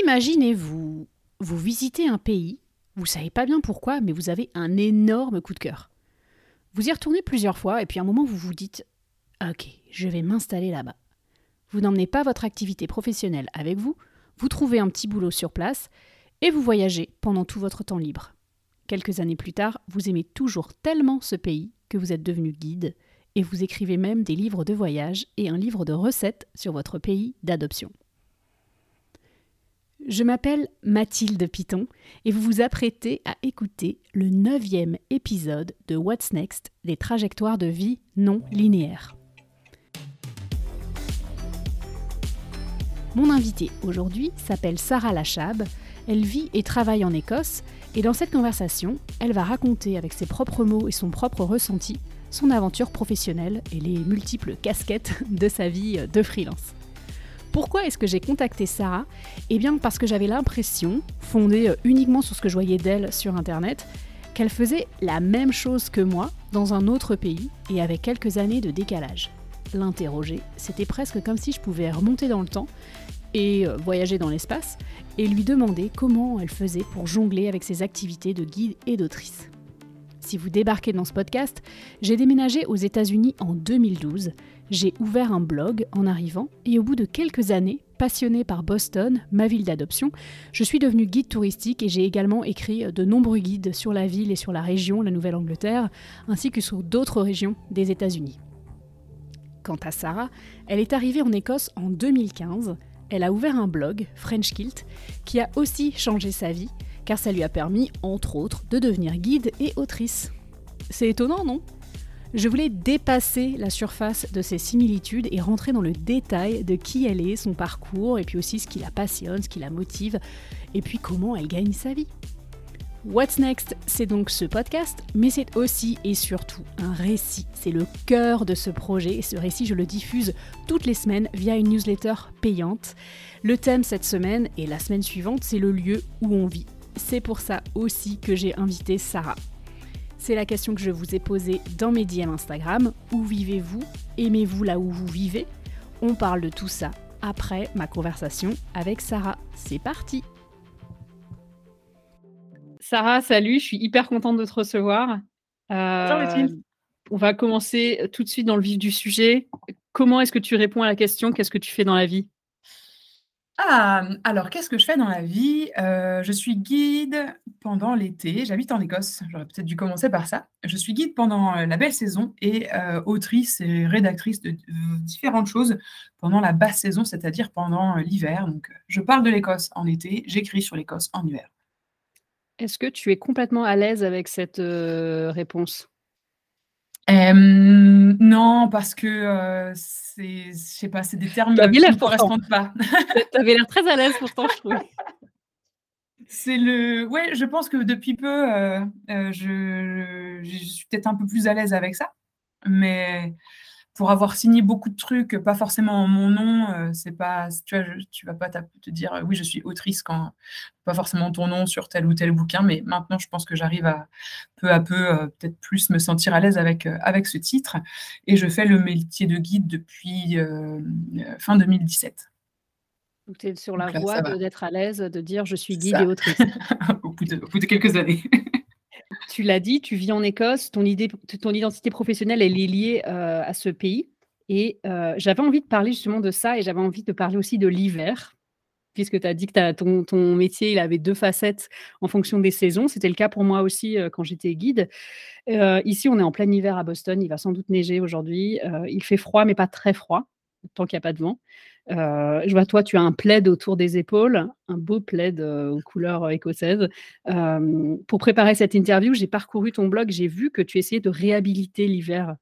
Imaginez-vous, vous visitez un pays, vous savez pas bien pourquoi, mais vous avez un énorme coup de cœur. Vous y retournez plusieurs fois et puis à un moment vous vous dites Ok, je vais m'installer là-bas. Vous n'emmenez pas votre activité professionnelle avec vous, vous trouvez un petit boulot sur place et vous voyagez pendant tout votre temps libre. Quelques années plus tard, vous aimez toujours tellement ce pays que vous êtes devenu guide et vous écrivez même des livres de voyage et un livre de recettes sur votre pays d'adoption. Je m'appelle Mathilde Piton et vous vous apprêtez à écouter le neuvième épisode de What's Next, des trajectoires de vie non linéaires. Mon invitée aujourd'hui s'appelle Sarah Lachab. Elle vit et travaille en Écosse et dans cette conversation, elle va raconter avec ses propres mots et son propre ressenti son aventure professionnelle et les multiples casquettes de sa vie de freelance. Pourquoi est-ce que j'ai contacté Sarah? Eh bien parce que j'avais l'impression, fondée euh, uniquement sur ce que je voyais d'elle sur Internet, qu'elle faisait la même chose que moi dans un autre pays et avec quelques années de décalage. L'interroger, c'était presque comme si je pouvais remonter dans le temps et euh, voyager dans l'espace et lui demander comment elle faisait pour jongler avec ses activités de guide et d'autrice. Si vous débarquez dans ce podcast, j'ai déménagé aux États-Unis en 2012 j'ai ouvert un blog en arrivant et au bout de quelques années, passionnée par Boston, ma ville d'adoption, je suis devenue guide touristique et j'ai également écrit de nombreux guides sur la ville et sur la région, la Nouvelle-Angleterre, ainsi que sur d'autres régions des États-Unis. Quant à Sarah, elle est arrivée en Écosse en 2015. Elle a ouvert un blog, French Kilt, qui a aussi changé sa vie, car ça lui a permis, entre autres, de devenir guide et autrice. C'est étonnant, non? Je voulais dépasser la surface de ces similitudes et rentrer dans le détail de qui elle est, son parcours, et puis aussi ce qui la passionne, ce qui la motive, et puis comment elle gagne sa vie. What's Next, c'est donc ce podcast, mais c'est aussi et surtout un récit. C'est le cœur de ce projet et ce récit, je le diffuse toutes les semaines via une newsletter payante. Le thème cette semaine et la semaine suivante, c'est le lieu où on vit. C'est pour ça aussi que j'ai invité Sarah. C'est la question que je vous ai posée dans mes DM Instagram. Où vivez-vous? Aimez-vous là où vous vivez? On parle de tout ça après ma conversation avec Sarah. C'est parti Sarah, salut, je suis hyper contente de te recevoir. Euh, on va commencer tout de suite dans le vif du sujet. Comment est-ce que tu réponds à la question? Qu'est-ce que tu fais dans la vie? Ah, alors qu'est-ce que je fais dans la vie? Euh, je suis guide pendant l'été. J'habite en Écosse, j'aurais peut-être dû commencer par ça. Je suis guide pendant, euh, la belle saison et euh, autrice et rédactrice de différentes choses pendant la basse saison, c'est-à-dire pendant, l'hiver. Donc, je parle de l'Écosse en été, j'écris sur l'Écosse en hiver. Est-ce que tu es complètement à l'aise avec cette, réponse? Non, parce que, c'est je sais pas, c'est des termes qui ne correspondent pas. Tu avais l'air très à l'aise pourtant, je trouve. C'est le ouais, je pense que depuis peu, je je suis peut-être un peu plus à l'aise avec ça, mais pour avoir signé beaucoup de trucs, pas forcément en mon nom, euh, c'est pas, tu vois, tu vas pas te dire oui, je suis autrice quand pas forcément ton nom sur tel ou tel bouquin, mais maintenant je pense que j'arrive à peu à peu euh, peut-être plus me sentir à l'aise avec, euh, avec ce titre. Et je fais le métier de guide depuis fin 2017. Donc tu es sur la voie d'être à l'aise, de dire je suis guide et autrice. au, bout de, au bout de quelques années. tu l'as dit, tu vis en Écosse, ton, idée, ton identité professionnelle, elle est liée euh, à ce pays. Et euh, j'avais envie de parler justement de ça et j'avais envie de parler aussi de l'hiver, puisque tu as dit que ton, métier, il avait deux facettes en fonction des saisons. C'était le cas pour moi aussi euh, quand j'étais guide. ici, on est en plein hiver à Boston, il va sans doute neiger aujourd'hui. il fait froid, mais pas très froid, tant qu'il n'y a pas de vent. Euh, je vois, toi, tu as un plaid autour des épaules, un beau plaid euh, aux couleurs euh, écossaises. pour préparer cette interview, j'ai parcouru ton blog, j'ai vu que tu essayais de réhabiliter l'hiver.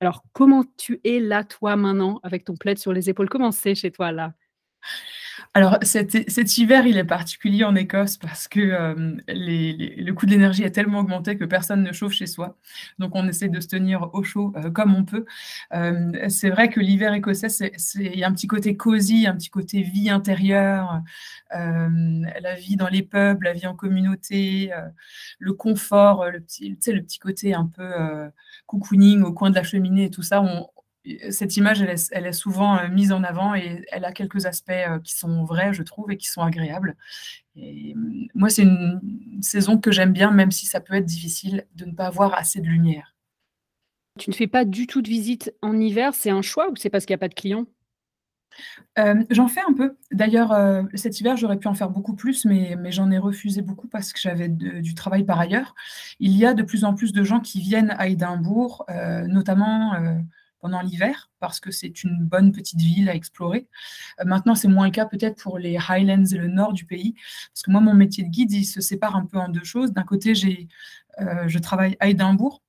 Alors, comment tu es là, toi, maintenant, avec ton plaid sur les épaules? Comment c'est chez toi, là? Alors cet, hiver, il est particulier en Écosse parce que euh, le coût de l'énergie a tellement augmenté que personne ne chauffe chez soi. Donc on essaie de se tenir au chaud euh, comme on peut. Euh, c'est vrai que l'hiver écossais, il y a un petit côté cosy, un petit côté vie intérieure, la vie dans les pubs, la vie en communauté, le confort, le petit, le petit côté un peu cocooning au coin de la cheminée et tout ça. On, cette image, elle est, souvent euh, mise en avant et elle a quelques aspects euh, qui sont vrais, je trouve, et qui sont agréables. Et mm, moi, c'est une saison que j'aime bien, même si ça peut être difficile de ne pas avoir assez de lumière. Tu ne fais pas du tout de visite en hiver, c'est un choix ou c'est parce qu'il n'y a pas de clients? Euh, j'en fais un peu. D'ailleurs, cet hiver, j'aurais pu en faire beaucoup plus, mais, mais j'en ai refusé beaucoup parce que j'avais du travail par ailleurs. Il y a de plus en plus de gens qui viennent à Édimbourg, notamment pendant l'hiver, parce que c'est une bonne petite ville à explorer. Euh, maintenant, c'est moins le cas peut-être pour les Highlands et le nord du pays, parce que moi, mon métier de guide, il se sépare un peu en deux choses. D'un côté, j'ai, euh, je travaille à Édimbourg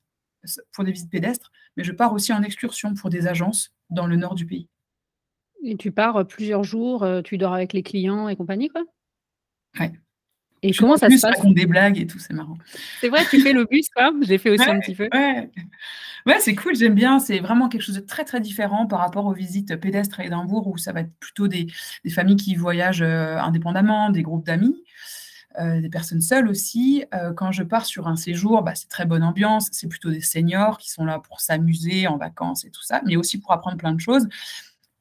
pour des visites pédestres, mais je pars aussi en excursion pour des agences dans le nord du pays. Et tu pars euh, plusieurs jours, tu dors avec les clients et compagnie, quoi? Ouais. Et comment ça se passe des blagues et tout, c'est marrant. C'est vrai, tu fais le bus, quoi J'ai fait aussi un petit peu. Ouais, ouais c'est cool, j'aime bien. C'est vraiment quelque chose de très, très différent par rapport aux visites pédestres à Édimbourg, où ça va être plutôt des, des familles qui voyagent euh, indépendamment, des groupes d'amis. Euh, des personnes seules aussi. Euh, quand je pars sur un séjour, bah, c'est très bonne ambiance. C'est plutôt des seniors qui sont là pour s'amuser en vacances et tout ça, mais aussi pour apprendre plein de choses.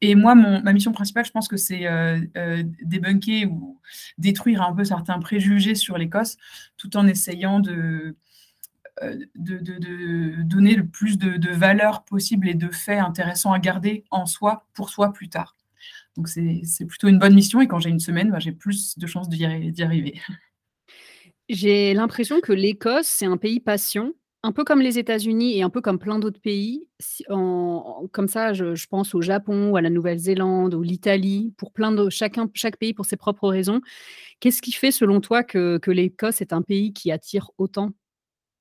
Et moi, ma mission principale, je pense que c'est euh, euh, débunker ou détruire un peu certains préjugés sur l'Écosse, tout en essayant de, euh, donner le plus de, valeur possible et de faits intéressants à garder en soi, pour soi plus tard. Donc c'est plutôt une bonne mission et quand j'ai une semaine, bah, j'ai plus de chances d'y arriver. J'ai l'impression que l'Écosse, c'est un pays passion un peu comme les États-Unis et un peu comme plein d'autres pays, comme ça, je pense au Japon à la Nouvelle-Zélande ou l'Italie, pour plein chacun chaque pays pour ses propres raisons. Qu'est-ce qui fait selon toi que l'Écosse est un pays qui attire autant?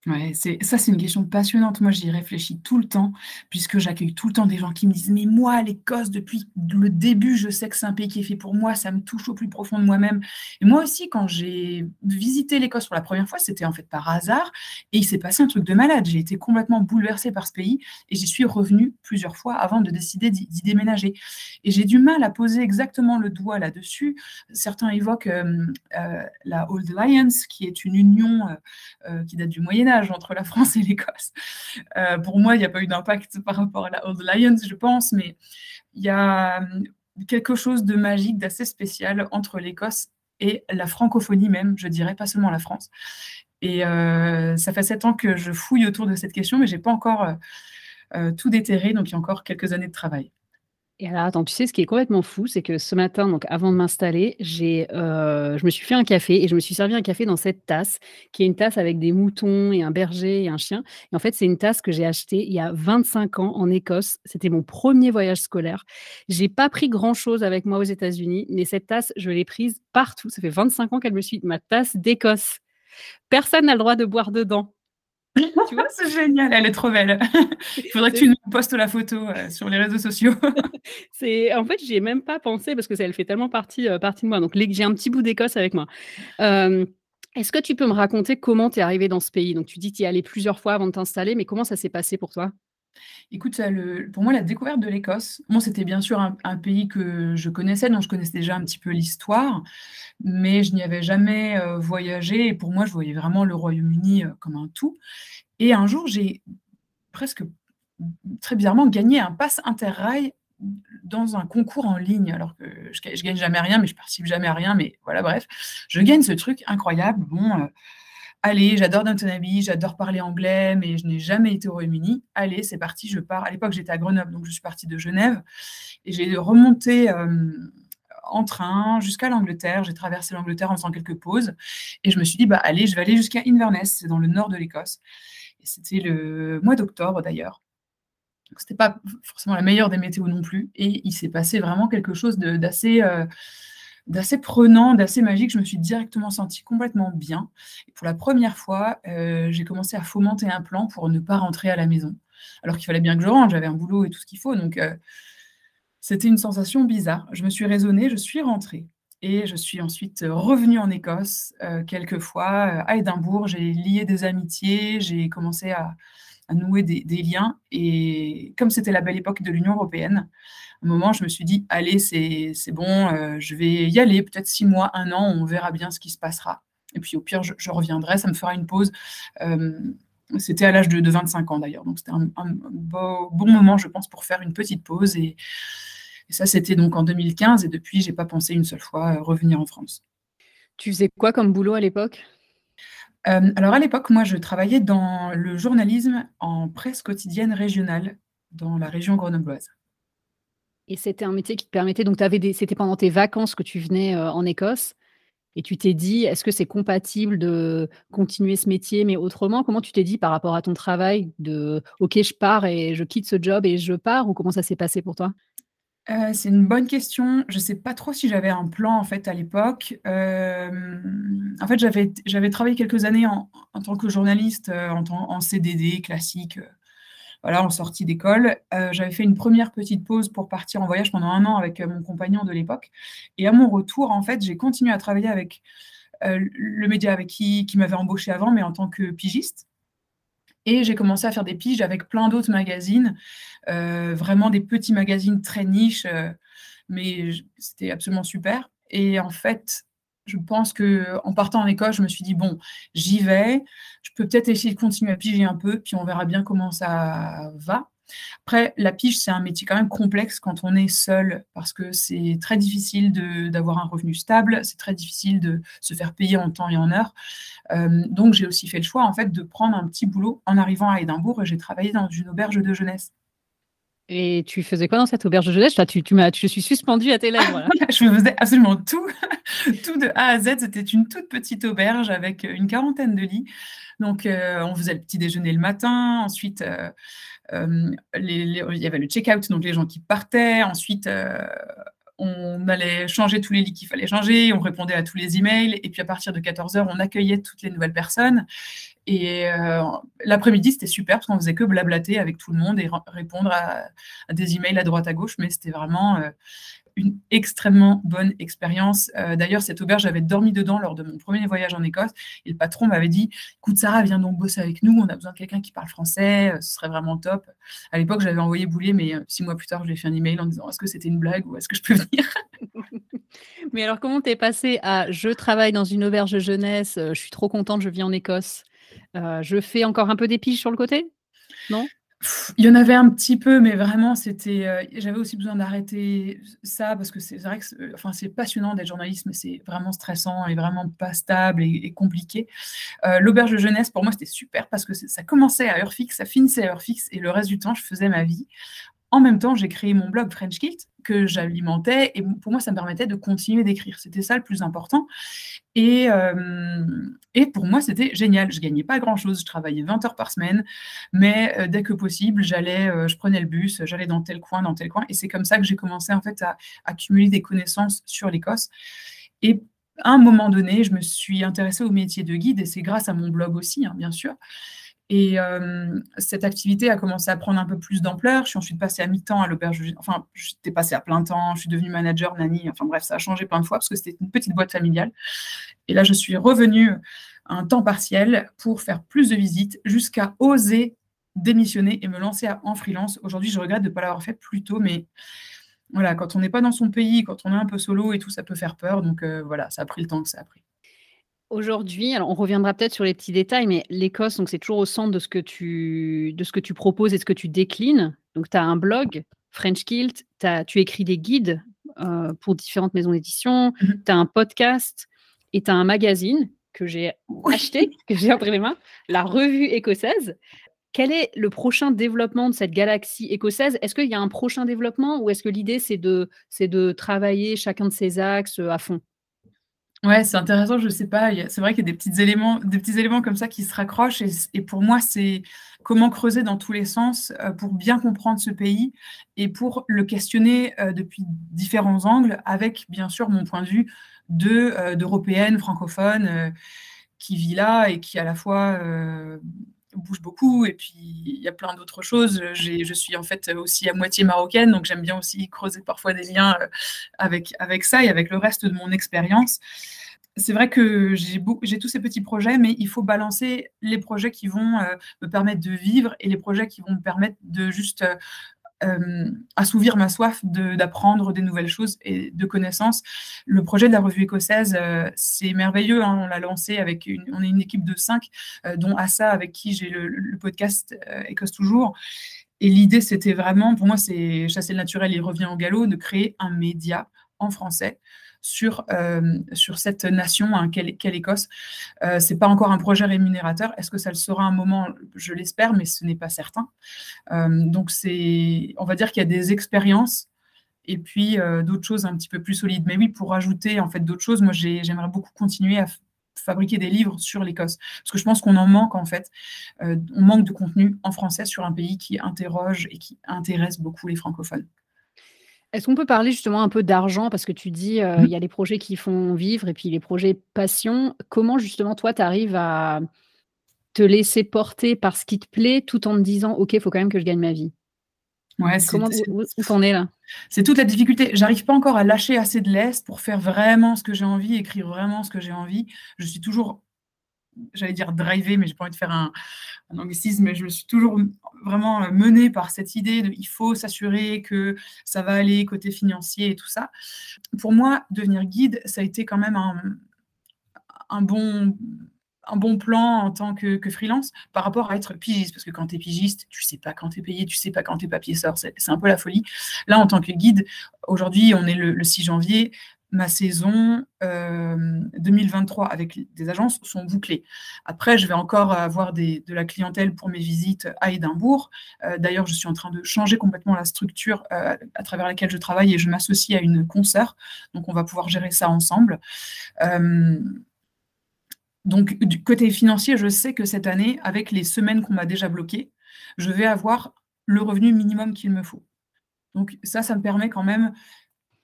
Ouais, c'est ça, c'est une question passionnante. Moi, j'y réfléchis tout le temps, puisque j'accueille tout le temps des gens qui me disent: «Mais moi, l'Écosse, depuis le début, je sais que c'est un pays qui est fait pour moi, ça me touche au plus profond de moi-même» et moi aussi, quand j'ai visité l'Écosse pour la première fois, c'était en fait par hasard et il s'est passé un truc de malade. J'ai été complètement bouleversée par ce pays et j'y suis revenue plusieurs fois avant de décider d'y déménager et j'ai du mal à poser exactement le doigt là-dessus. Certains évoquent, euh, la Old Alliance, qui est une union, euh, euh, qui date du Moyen Entre la France et l'Écosse. Euh, pour moi, il n'y a pas eu d'impact par rapport à la Old Lions, je pense, mais il y a hum, quelque chose de magique, d'assez spécial entre l'Écosse et la francophonie même, je dirais, pas seulement la France. Et euh, ça fait sept ans que je fouille autour de cette question, mais je n'ai pas encore euh, tout déterré, donc il y a encore quelques années de travail. Et alors, attends, tu sais, ce qui est complètement fou, c'est que ce matin, donc avant de m'installer, j'ai, euh, je me suis fait un café et je me suis servi un café dans cette tasse, qui est une tasse avec des moutons et un berger et un chien. Et en fait, c'est une tasse que j'ai achetée il y a 25 ans en Écosse. C'était mon premier voyage scolaire. J'ai pas pris grand-chose avec moi aux États-Unis, mais cette tasse, je l'ai prise partout. Ça fait 25 ans qu'elle me suit. Ma tasse d'Écosse. Personne n'a le droit de boire dedans. Tu vois, c'est génial, elle est trop belle. Il faudrait que tu nous postes la photo euh, sur les réseaux sociaux. c'est en fait, j'y ai même pas pensé parce que ça, elle fait tellement partie, euh, partie de moi. Donc j'ai un petit bout d'Écosse avec moi. Euh, est-ce que tu peux me raconter comment tu es arrivé dans ce pays? Donc tu dis que tu y es allé plusieurs fois avant de t'installer, mais comment ça s'est passé pour toi? Écoute, pour moi, la découverte de l'Écosse, c'était bien sûr un, pays que je connaissais, dont je connaissais déjà un petit peu l'histoire, mais je n'y avais jamais euh, voyagé. Et pour moi, je voyais vraiment le Royaume-Uni euh, comme un tout. Et un jour, j'ai presque très bizarrement gagné un pass interrail dans un concours en ligne, alors que je, je gagne jamais rien, mais je participe jamais à rien, mais voilà, bref, je gagne ce truc incroyable. Bon, euh, Allez, j'adore Downton Abbey, j'adore parler anglais, mais je n'ai jamais été au Royaume-Uni. Allez, c'est parti, je pars. À l'époque, j'étais à Grenoble, donc je suis partie de Genève. Et j'ai remonté euh, en train jusqu'à l'Angleterre. J'ai traversé l'Angleterre en faisant quelques pauses. Et je me suis dit, bah allez, je vais aller jusqu'à Inverness, c'est dans le nord de l'Écosse. Et c'était le mois d'octobre d'ailleurs. Donc, c'était pas forcément la meilleure des météos non plus. Et il s'est passé vraiment quelque chose d'assez. Euh, d'assez prenant, d'assez magique. Je me suis directement sentie complètement bien. Et pour la première fois, euh, j'ai commencé à fomenter un plan pour ne pas rentrer à la maison. Alors qu'il fallait bien que je rentre, j'avais un boulot et tout ce qu'il faut. Donc, euh, c'était une sensation bizarre. Je me suis raisonnée, je suis rentrée. Et je suis ensuite revenue en Écosse euh, quelques fois, à Édimbourg. J'ai lié des amitiés, j'ai commencé à, nouer des, liens. Et comme c'était la belle époque de l'Union européenne, un moment, je me suis dit, allez, c'est bon, euh, je vais y aller, peut-être six mois, un an, on verra bien ce qui se passera. Et puis au pire, je, reviendrai, ça me fera une pause. Euh, c'était à l'âge de, 25 ans d'ailleurs, donc c'était un, bon moment, je pense, pour faire une petite pause. Et, ça, c'était donc en 2015, et depuis, j'ai pas pensé une seule fois revenir en France. Tu faisais quoi comme boulot à l'époque? Alors à l'époque, moi, je travaillais dans le journalisme en presse quotidienne régionale dans la région grenobloise. Et c'était un métier qui te permettait, donc c'était pendant tes vacances que tu venais en Écosse, et tu t'es dit, est-ce que c'est compatible de continuer ce métier, mais autrement? Comment tu t'es dit par rapport à ton travail de, ok, je pars et je quitte ce job et je pars, ou comment ça s'est passé pour toi? Euh, c'est une bonne question. Je ne sais pas trop si j'avais un plan en fait à l'époque. Euh, en fait, j'avais j'avais travaillé quelques années en, en tant que journaliste euh, en, en, CDD classique, voilà, en sortie d'école. j'avais fait une première petite pause pour partir en voyage pendant un an avec mon compagnon de l'époque. Et à mon retour, en fait, j'ai continué à travailler avec le média avec qui, qui m'avait embauché avant, mais en tant que pigiste. Et j'ai commencé à faire des piges avec plein d'autres magazines, euh, vraiment des petits magazines très niches, euh, mais c'était absolument super. Et en fait, je pense que en partant en école, je me suis dit bon, j'y vais. Je peux peut-être essayer de continuer à piger un peu, puis on verra bien comment ça va. Après, la pige, c'est un métier quand même complexe quand on est seul, parce que c'est très difficile d'avoir un revenu stable, c'est très difficile de se faire payer en temps et en heure. Euh, donc, j'ai aussi fait le choix, en fait, de prendre un petit boulot en arrivant à Édimbourg, et j'ai travaillé dans une auberge de jeunesse. Et tu faisais quoi dans cette auberge de jeunesse? Tu, tu, m'as, Je suis suspendue à tes lèvres. je faisais absolument tout, tout de A à Z. C'était une toute petite auberge avec une quarantaine de lits. Donc, euh, on faisait le petit déjeuner le matin. Ensuite, euh, euh, il y avait le check-out, donc les gens qui partaient. Ensuite, on allait changer tous les lits qu'il fallait changer, on répondait à tous les emails, et puis à partir de 14h, on accueillait toutes les nouvelles personnes. Et l'après-midi, c'était super parce qu'on faisait que blablater avec tout le monde et répondre à, des emails à droite à gauche, mais c'était vraiment une extrêmement bonne expérience. Euh, d'ailleurs, cette auberge, j'avais dormi dedans lors de mon premier voyage en Écosse. Et le patron m'avait dit Écoute, Sarah, viens donc bosser avec nous. On a besoin de quelqu'un qui parle français. Euh, ce serait vraiment top. À l'époque, j'avais envoyé boulier, mais euh, six mois plus tard, je lui ai fait un email en disant Est-ce que c'était une blague ou est-ce que je peux venir? Mais alors, comment t'es passé à Je travaille dans une auberge jeunesse, je suis trop contente, je vis en Écosse. je fais encore un peu d'épices sur le côté? Non? Il y en avait un petit peu, mais vraiment, c'était. Euh, j'avais aussi besoin d'arrêter ça parce que c'est vrai que, c'est, passionnant d'être journaliste, mais c'est vraiment stressant et vraiment pas stable et, compliqué. Euh, l'auberge de jeunesse, pour moi, c'était super parce que ça commençait à heure fixe, ça finissait à heure fixe, et le reste du temps, je faisais ma vie. En même temps, j'ai créé mon blog French Kilt que j'alimentais et pour moi, ça me permettait de continuer d'écrire. C'était ça le plus important. Et, euh, et pour moi, c'était génial. Je gagnais pas grand-chose. Je travaillais 20 heures par semaine, mais euh, dès que possible, j'allais, euh, je prenais le bus, j'allais dans tel coin, dans tel coin. Et c'est comme ça que j'ai commencé en fait à, accumuler des connaissances sur l'Écosse. Et à un moment donné, je me suis intéressée au métier de guide et c'est grâce à mon blog aussi, hein, bien sûr. Et cette activité a commencé à prendre un peu plus d'ampleur. Je suis ensuite passée à mi-temps à l'auberge. Enfin, j'étais passée à plein temps. Je suis devenue manager, nanny. Enfin bref, ça a changé plein de fois parce que c'était une petite boîte familiale. Et là, je suis revenue un temps partiel pour faire plus de visites jusqu'à oser démissionner et me lancer en freelance. Aujourd'hui, je regrette de ne pas l'avoir fait plus tôt, mais voilà, quand on n'est pas dans son pays, quand on est un peu solo et tout, ça peut faire peur. Donc voilà, ça a pris le temps que ça a pris. Aujourd'hui, alors on reviendra peut-être sur les petits détails, mais l'Écosse, donc c'est toujours au centre de ce que tu, de ce que tu proposes et ce que tu déclines. Donc tu as un blog, French Kilt, tu écris des guides euh, pour différentes maisons d'édition, mmh tu as un podcast et tu as un magazine que j'ai acheté, que j'ai entre les mains, la revue écossaise. Quel est le prochain développement de cette galaxie écossaise? Est-ce qu'il y a un prochain développement ou est-ce que l'idée c'est de, c'est de travailler chacun de ces axes à fond? Ouais, c'est intéressant, je sais pas. C'est vrai qu'il y a des petits éléments, des petits éléments comme ça qui se raccrochent. Et, pour moi, c'est comment creuser dans tous les sens euh, pour bien comprendre ce pays et pour le questionner euh, depuis différents angles, avec bien sûr mon point de vue de euh, d'européenne francophone qui vit là et qui à la fois bouge beaucoup et puis il y a plein d'autres choses. Je suis en fait aussi à moitié marocaine, donc j'aime bien aussi creuser parfois des liens euh, avec, ça et avec le reste de mon expérience. C'est vrai que j'ai tous ces petits projets, mais il faut balancer les projets qui vont euh, me permettre de vivre et les projets qui vont me permettre de juste euh, assouvir ma soif d'apprendre des nouvelles choses et de connaissances. Le projet de la revue écossaise, c'est merveilleux. Hein. on l'a lancé avec une, on est une équipe de cinq, dont Assa, avec qui j'ai le, podcast Écosse Toujours. Et l'idée, c'était vraiment, pour moi, c'est chasser le naturel et revient au galop, de créer un média en français sur, euh, sur cette nation hein, qu'est l'Écosse. Euh, ce n'est pas encore un projet rémunérateur. Est-ce que ça le sera un moment? Je l'espère, mais ce n'est pas certain. Euh, donc, on va dire qu'il y a des expériences et puis d'autres choses un petit peu plus solides. Mais oui, pour ajouter en fait d'autres choses, moi, j'aimerais beaucoup continuer à fabriquer des livres sur l'Écosse. Parce que je pense qu'on en manque en fait. on manque de contenu en français sur un pays qui interroge et qui intéresse beaucoup les francophones. Est-ce qu'on peut parler justement un peu d'argent? Parce que tu dis, euh, mmh. il y a les projets qui font vivre et puis les projets passion. Comment justement toi, tu arrives à te laisser porter par ce qui te plaît tout en te disant, OK, il faut quand même que je gagne ma vie? Ouais, Comment où, t'en es là? C'est toute la difficulté. J'arrive pas encore à lâcher assez de l'est pour faire vraiment ce que j'ai envie, écrire vraiment ce que j'ai envie. Je suis toujours j'allais dire driver, mais j'ai pas envie de faire un, anglicisme, mais je me suis toujours vraiment euh, menée par cette idée de il faut s'assurer que ça va aller côté financier et tout ça. Pour moi, devenir guide, ça a été quand même un, bon un bon plan en tant que, freelance par rapport à être pigiste. Parce que quand tu es pigiste, tu sais pas quand tu es payé, tu sais pas quand tes papiers sortent. C'est un peu la folie. Là, en tant que guide, aujourd'hui, on est le 6 janvier ma saison 2023 euh, avec des agences sont bouclées. Après, je vais encore avoir de la clientèle pour mes visites à Édimbourg. Euh, d'ailleurs, je suis en train de changer complètement la structure euh, à travers laquelle je travaille et je m'associe à une concert. Donc, on va pouvoir gérer ça ensemble. donc, du côté financier, je sais que cette année, avec les semaines qu'on m'a déjà bloquées, je vais avoir le revenu minimum qu'il me faut. Donc ça, ça me permet quand même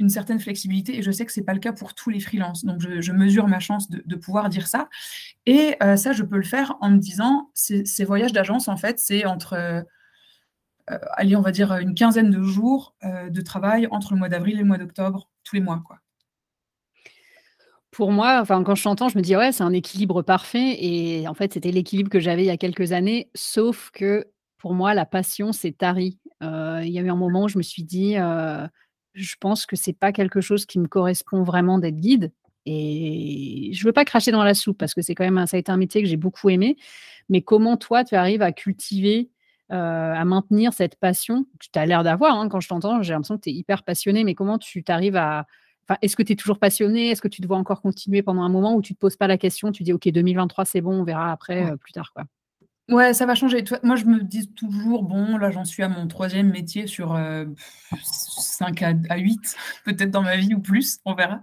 une certaine flexibilité et je sais que ce n'est pas le cas pour tous les freelances. Donc, je, mesure ma chance de, pouvoir dire ça. Et euh, ça, je peux le faire en me disant, ces, voyages d'agence, en fait, c'est entre, euh, allez, on va dire une quinzaine de jours euh, de travail entre le mois d'avril et le mois d'octobre, tous les mois, quoi. Pour moi, enfin, quand je t'entends, je me dis, ouais, c'est un équilibre parfait. Et en fait, c'était l'équilibre que j'avais il y a quelques années, sauf que pour moi, la passion, c'est tari. il y a eu un moment où je me suis dit, je pense que c'est pas quelque chose qui me correspond vraiment d'être guide. Et je veux pas cracher dans la soupe parce que c'est quand même ça a été un métier que j'ai beaucoup aimé. Mais comment toi, tu arrives à cultiver, euh, à maintenir cette passion? Que tu as l'air d'avoir hein, quand je t'entends, j'ai l'impression que tu es hyper passionné, mais comment tu t'arrives à. Enfin, est-ce que tu es toujours passionné Est-ce que tu dois encore continuer pendant un moment où tu te poses pas la question Tu dis, OK, 2023, c'est bon, on verra après, euh, plus tard. quoi? Ouais, ça va changer. Moi, je me dis toujours, bon, là, j'en suis à mon troisième métier sur 5 euh, à, 8, peut-être dans ma vie ou plus, on verra.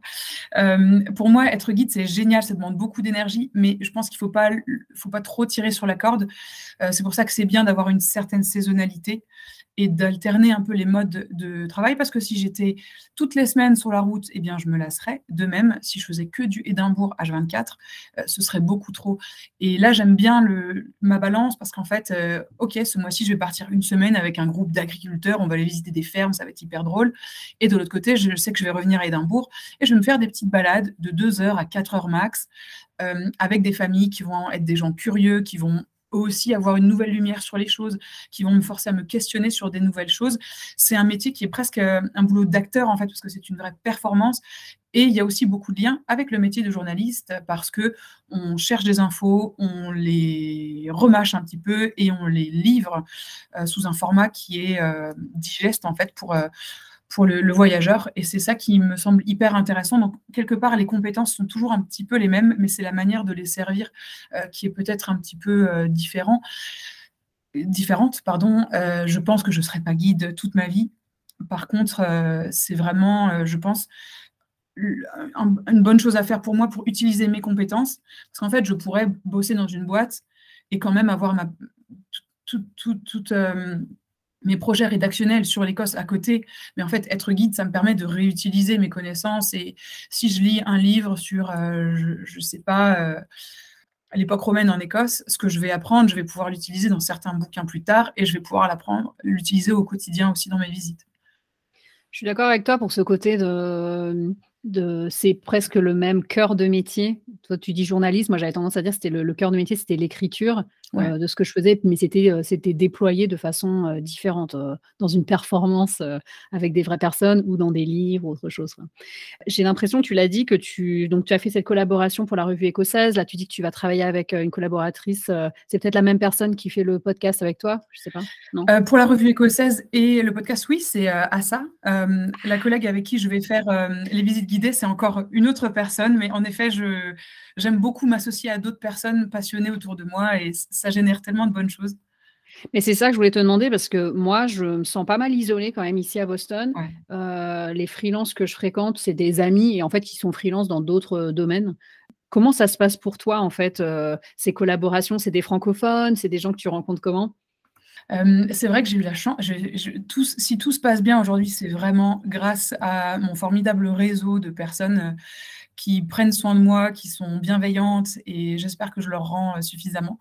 Euh, pour moi, être guide, c'est génial, ça demande beaucoup d'énergie, mais je pense qu'il ne faut pas, faut pas trop tirer sur la corde. Euh, c'est pour ça que c'est bien d'avoir une certaine saisonnalité et d'alterner un peu les modes de travail parce que si j'étais toutes les semaines sur la route, eh bien, je me lasserais. De même, si je faisais que du Édimbourg H24, euh, ce serait beaucoup trop. Et là, j'aime bien ma balance parce qu'en fait, euh, OK, ce mois-ci, je vais partir une semaine avec un groupe d'agriculteurs, on va aller visiter des fermes, ça va être hyper drôle. Et de l'autre côté, je sais que je vais revenir à Édimbourg et je vais me faire des petites balades de 2 heures à 4 heures max euh, avec des familles qui vont être des gens curieux, qui vont aussi avoir une nouvelle lumière sur les choses, qui vont me forcer à me questionner sur des nouvelles choses. C'est un métier qui est presque euh, un boulot d'acteur, en fait, parce que c'est une vraie performance. Et il y a aussi beaucoup de liens avec le métier de journaliste parce que on cherche des infos, on les remâche un petit peu et on les livre euh, sous un format qui est euh, digeste en fait pour pour le, voyageur. Et c'est ça qui me semble hyper intéressant. Donc, quelque part, les compétences sont toujours un petit peu les mêmes, mais c'est la manière de les servir euh, qui est peut-être un petit peu euh, différent, différente. Pardon. Euh, je pense que je ne serai pas guide toute ma vie. Par contre, c'est vraiment, je pense, une bonne chose à faire pour moi pour utiliser mes compétences. Parce qu'en fait, je pourrais bosser dans une boîte et quand même avoir ma, toute, toute mes projets rédactionnels sur l'Écosse à côté. Mais en fait, être guide, ça me permet de réutiliser mes connaissances. Et si je lis un livre sur, euh, je ne sais pas, euh, l'époque romaine en Écosse, ce que je vais apprendre, je vais pouvoir l'utiliser dans certains bouquins plus tard et je vais pouvoir l'apprendre, l'utiliser au quotidien aussi dans mes visites. Je suis d'accord avec toi pour ce côté de, c'est presque le même cœur de métier. Toi, tu dis journaliste, moi j'avais tendance à dire que c'était le, cœur de métier, c'était l'écriture. De ce que je faisais, mais c'était, c'était déployé de façon, différente, dans une performance, avec des vraies personnes ou dans des livres ou autre chose, J'ai l'impression, tu l'as dit, que tu donc tu as fait cette collaboration pour la revue écossaise. Là, tu dis que tu vas travailler avec, une collaboratrice, c'est peut-être la même personne qui fait le podcast avec toi? Je sais pas, non? pour la revue écossaise et le podcast, oui, c'est, Assa. la collègue avec qui je vais faire, les visites guidées, c'est encore une autre personne, mais en effet, je j'aime beaucoup m'associer à d'autres personnes passionnées autour de moi et ça génère tellement de bonnes choses. Mais c'est ça que je voulais te demander parce que moi, je me sens pas mal isolée quand même ici à Boston. Euh, les freelances que je fréquente, c'est des amis et en fait, ils sont freelance dans d'autres euh, domaines. Comment ça se passe pour toi en fait euh, Ces collaborations, c'est des francophones, c'est des gens que tu rencontres comment? C'est vrai que j'ai eu la chance. si tout se passe bien aujourd'hui, c'est vraiment grâce à mon formidable réseau de personnes qui prennent soin de moi, qui sont bienveillantes et j'espère que je leur rends euh, suffisamment.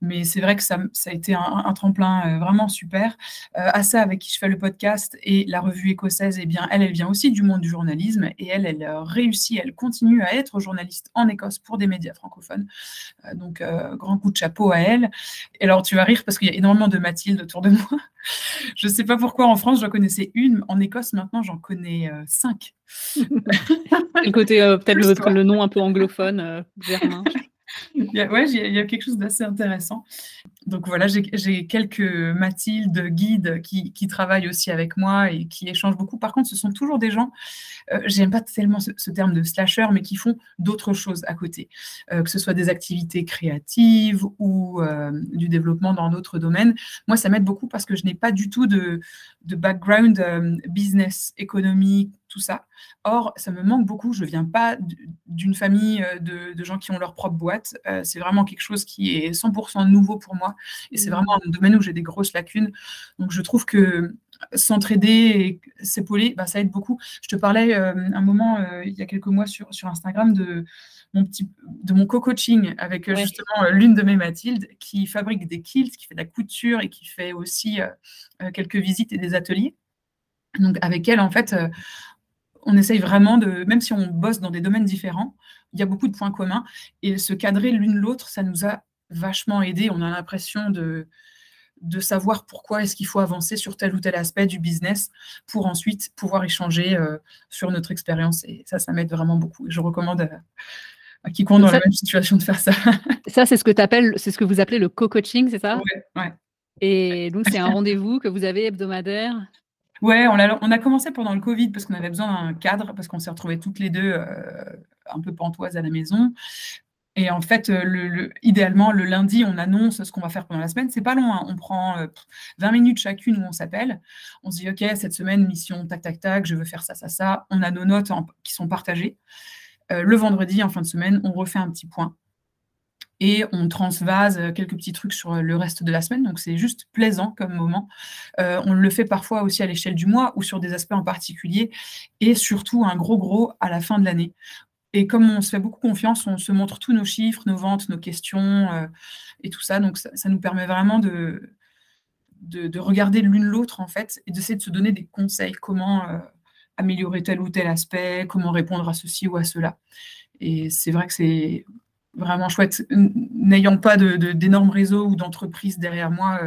Mais c'est vrai que ça, a été un, tremplin euh, vraiment super. Euh, Assa, avec qui je fais le podcast et la revue écossaise, eh bien, elle, elle vient aussi du monde du journalisme et elle, elle réussit, elle continue à être journaliste en Écosse pour des médias francophones. donc, grand coup de chapeau à elle. Et alors, tu vas rire parce qu'il y a énormément de Mathilde autour de moi. je ne sais pas pourquoi en France, j'en connaissais une. En Écosse, maintenant, j'en connais cinq. le côté, euh, peut-être le, nom un peu anglophone, euh, Germain. il y a, ouais, il y a quelque chose d'assez intéressant. Donc voilà, j'ai quelques Mathilde guides qui, qui, travaillent aussi avec moi et qui échangent beaucoup. Par contre, ce sont toujours des gens, euh, j'aime pas tellement ce, terme de slasher, mais qui font d'autres choses à côté, euh, que ce soit des activités créatives ou euh, du développement dans d'autres domaines. Moi, ça m'aide beaucoup parce que je n'ai pas du tout de, de background business, économique, tout ça. Or, ça me manque beaucoup. Je ne viens pas d'une famille de, de, gens qui ont leur propre boîte. c'est vraiment quelque chose qui est 100% nouveau pour moi. Et c'est mmh. vraiment un domaine où j'ai des grosses lacunes. Donc je trouve que s'entraider et s'épauler, bah, ça aide beaucoup. Je te parlais euh, un moment, euh, il y a quelques mois sur, sur Instagram, de mon, petit, de mon co-coaching avec euh, justement l'une de mes Mathilde qui fabrique des kilts, qui fait de la couture et qui fait aussi quelques visites et des ateliers. Donc avec elle, en fait, on essaye vraiment de, même si on bosse dans des domaines différents, il y a beaucoup de points communs et se cadrer l'une l'autre, ça nous a vachement aidé. On a l'impression de, de savoir pourquoi est-ce qu'il faut avancer sur tel ou tel aspect du business pour ensuite pouvoir échanger euh, sur notre expérience. Et ça, ça m'aide vraiment beaucoup. Je recommande à, quiconque dans la même situation de faire ça. ça, c'est ce que tu c'est ce que vous appelez le co-coaching, c'est ça? Oui, ouais. Et donc, c'est un rendez-vous que vous avez hebdomadaire? Ouais, on a, commencé pendant le Covid parce qu'on avait besoin d'un cadre, parce qu'on s'est retrouvés toutes les deux euh, un peu pantoises à la maison. Et en fait, euh, le, idéalement, le lundi, on annonce ce qu'on va faire pendant la semaine. C'est pas long, hein. on prend 20 euh, minutes chacune où on s'appelle. On se dit, OK, cette semaine, mission, tac, tac, tac, je veux faire ça, ça, ça. On a nos notes qui sont partagées. Le vendredi, en fin de semaine, on refait un petit point. Et on transvase quelques petits trucs sur le reste de la semaine. Donc, c'est juste plaisant comme moment. on le fait parfois aussi à l'échelle du mois ou sur des aspects en particulier. Et surtout, un gros, gros à la fin de l'année et comme on se fait beaucoup confiance, on se montre tous nos chiffres, nos ventes, nos questions euh, et tout ça. Donc, ça, nous permet vraiment de, de, regarder l'une l'autre, en fait, et d'essayer de se donner des conseils, comment euh, améliorer tel ou tel aspect, comment répondre à ceci ou à cela? Et c'est vrai que c'est vraiment chouette. N'ayant pas d'énormes de, réseaux ou d'entreprises derrière moi,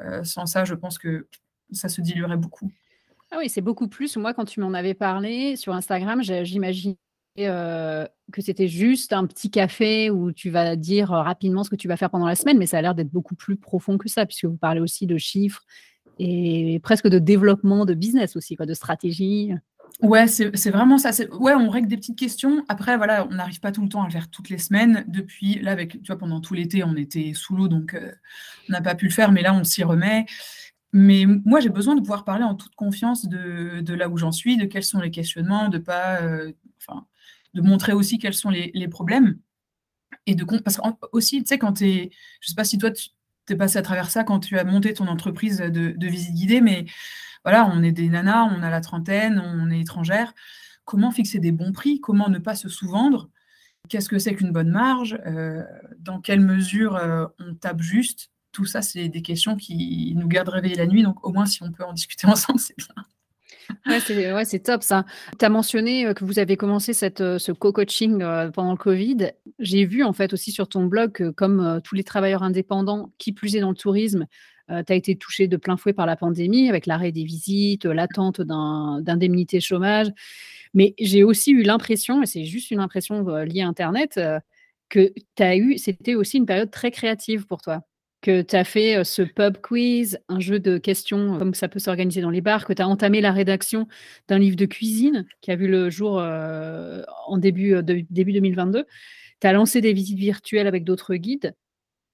euh, sans ça, je pense que ça se diluerait beaucoup. Ah oui, c'est beaucoup plus. Moi, quand tu m'en avais parlé sur Instagram, j'imagine que c'était juste un petit café où tu vas dire rapidement ce que tu vas faire pendant la semaine, mais ça a l'air d'être beaucoup plus profond que ça, puisque vous parlez aussi de chiffres et presque de développement de business aussi, quoi, de stratégie. Ouais, c'est vraiment ça. Ouais, on règle des petites questions. Après, voilà, on n'arrive pas tout le temps à le faire toutes les semaines. Depuis, là, avec, tu vois, pendant tout l'été, on était sous l'eau, donc on n'a pas pu le faire, mais là, on s'y remet. Mais moi, j'ai besoin de pouvoir parler en toute confiance de, de là où j'en suis, de quels sont les questionnements, de pas, enfin, de montrer aussi quels sont les, problèmes. Et de parce que aussi, tu sais, quand tu es, je sais pas si toi, tu es passé à travers ça quand tu as monté ton entreprise de, visite guidée, mais voilà, on est des nanas, on a la trentaine, on est étrangère. Comment fixer des bons prix? Comment ne pas se sous-vendre? Qu'est-ce que c'est qu'une bonne marge? Euh, Dans quelle mesure euh, on tape juste? Tout ça, c'est des questions qui nous gardent réveillés la nuit. Donc, au moins, si on peut en discuter ensemble, c'est bien. Ouais, c'est top ça. Tu as mentionné, que vous avez commencé cette, ce co-coaching, pendant le covid. J'ai vu en fait aussi sur ton blog que comme, tous les travailleurs indépendants, qui plus est dans le tourisme, tu as été touché de plein fouet par la pandémie avec l'arrêt des visites, l'attente d'indemnités chômage. Mais j'ai aussi eu l'impression, et c'est juste une impression, liée à internet, que tu eu c'était aussi une période très créative pour toi que tu as fait ce pub quiz, un jeu de questions comme ça peut s'organiser dans les bars, que tu as entamé la rédaction d'un livre de cuisine qui a vu le jour en début, début 2022. Tu as lancé des visites virtuelles avec d'autres guides.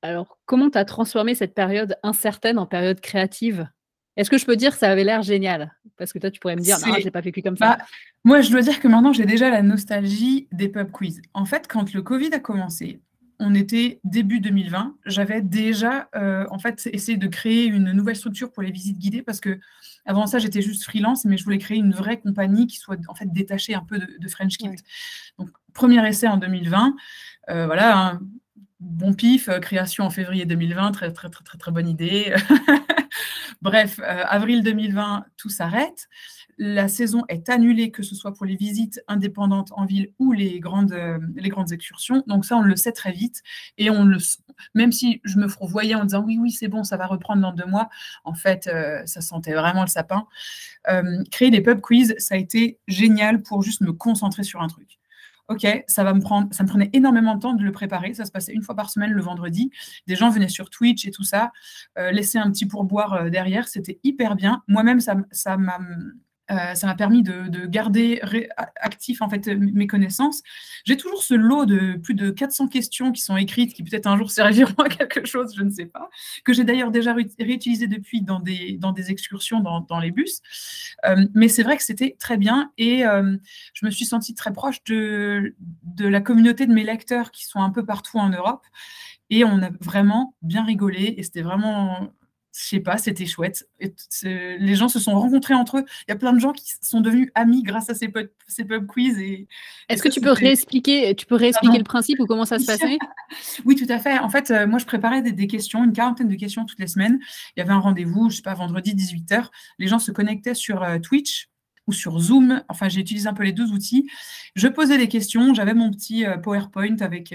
Alors, comment tu as transformé cette période incertaine en période créative? Est-ce que je peux dire que ça avait l'air génial? Parce que toi, tu pourrais me dire, non, je n'ai pas vécu comme ça. Bah, moi, je dois dire que maintenant, j'ai déjà la nostalgie des pub quiz. En fait, quand le Covid a commencé, on était début 2020. J'avais déjà euh, en fait essayé de créer une nouvelle structure pour les visites guidées parce que avant ça j'étais juste freelance, mais je voulais créer une vraie compagnie qui soit en fait détachée un peu de, French Kit. Donc premier essai en 2020. Euh, voilà, bon pif, euh, création en février 2020, très très très très, très bonne idée. Bref, avril 2020, tout s'arrête la saison est annulée, que ce soit pour les visites indépendantes en ville ou les grandes, euh, excursions. Donc ça, on le sait très vite. Et on le, même si je me voyais en disant oui, oui, c'est bon, ça va reprendre dans deux mois, en fait, euh, ça sentait vraiment le sapin. Euh, créer des pub quiz, ça a été génial pour juste me concentrer sur un truc. Ok, ça me ça prenait énormément de temps de le préparer. Ça se passait une fois par semaine le vendredi. Des gens venaient sur Twitch et tout ça, laisser un petit pourboire derrière, c'était hyper bien. Moi-même, ça m'a euh, ça m'a permis de, garder actif en fait mes connaissances. J'ai toujours ce lot de plus de 400 questions qui sont écrites, qui peut-être un jour serviront à quelque chose, je ne sais pas, que j'ai d'ailleurs déjà réutilisé depuis dans des, excursions dans, les bus. Euh, mais c'est vrai que c'était très bien et euh, je me suis sentie très proche de, de la communauté de mes lecteurs qui sont un peu partout en Europe. Et on a vraiment bien rigolé et c'était vraiment je sais pas, c'était chouette. les gens se sont rencontrés entre eux. Il y a plein de gens qui sont devenus amis grâce à ces pub, ces pub quiz. Et, Est-ce que tu peux réexpliquer, tu peux réexpliquer le principe ou comment ça se passait? Oui, tout à fait. En fait, euh, moi, je préparais des, questions, une quarantaine de questions toutes les semaines. Il y avait un rendez-vous, je sais pas, vendredi 18h. Les gens se connectaient sur euh, Twitch ou sur Zoom. Enfin, j'ai utilisé un peu les deux outils. Je posais des questions. J'avais mon petit euh, PowerPoint avec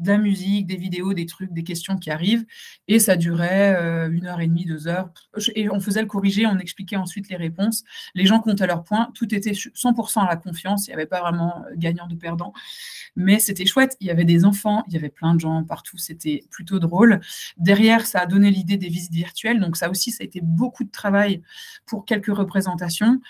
de la musique, des vidéos, des trucs, des questions qui arrivent. Et ça durait euh, une heure et demie, deux heures. Et on faisait le corriger, on expliquait ensuite les réponses. Les gens comptaient leurs points. Tout était 100% à la confiance. Il n'y avait pas vraiment euh, gagnant de perdant. Mais c'était chouette. Il y avait des enfants, il y avait plein de gens partout. C'était plutôt drôle. Derrière, ça a donné l'idée des visites virtuelles. Donc ça aussi, ça a été beaucoup de travail pour quelques représentations.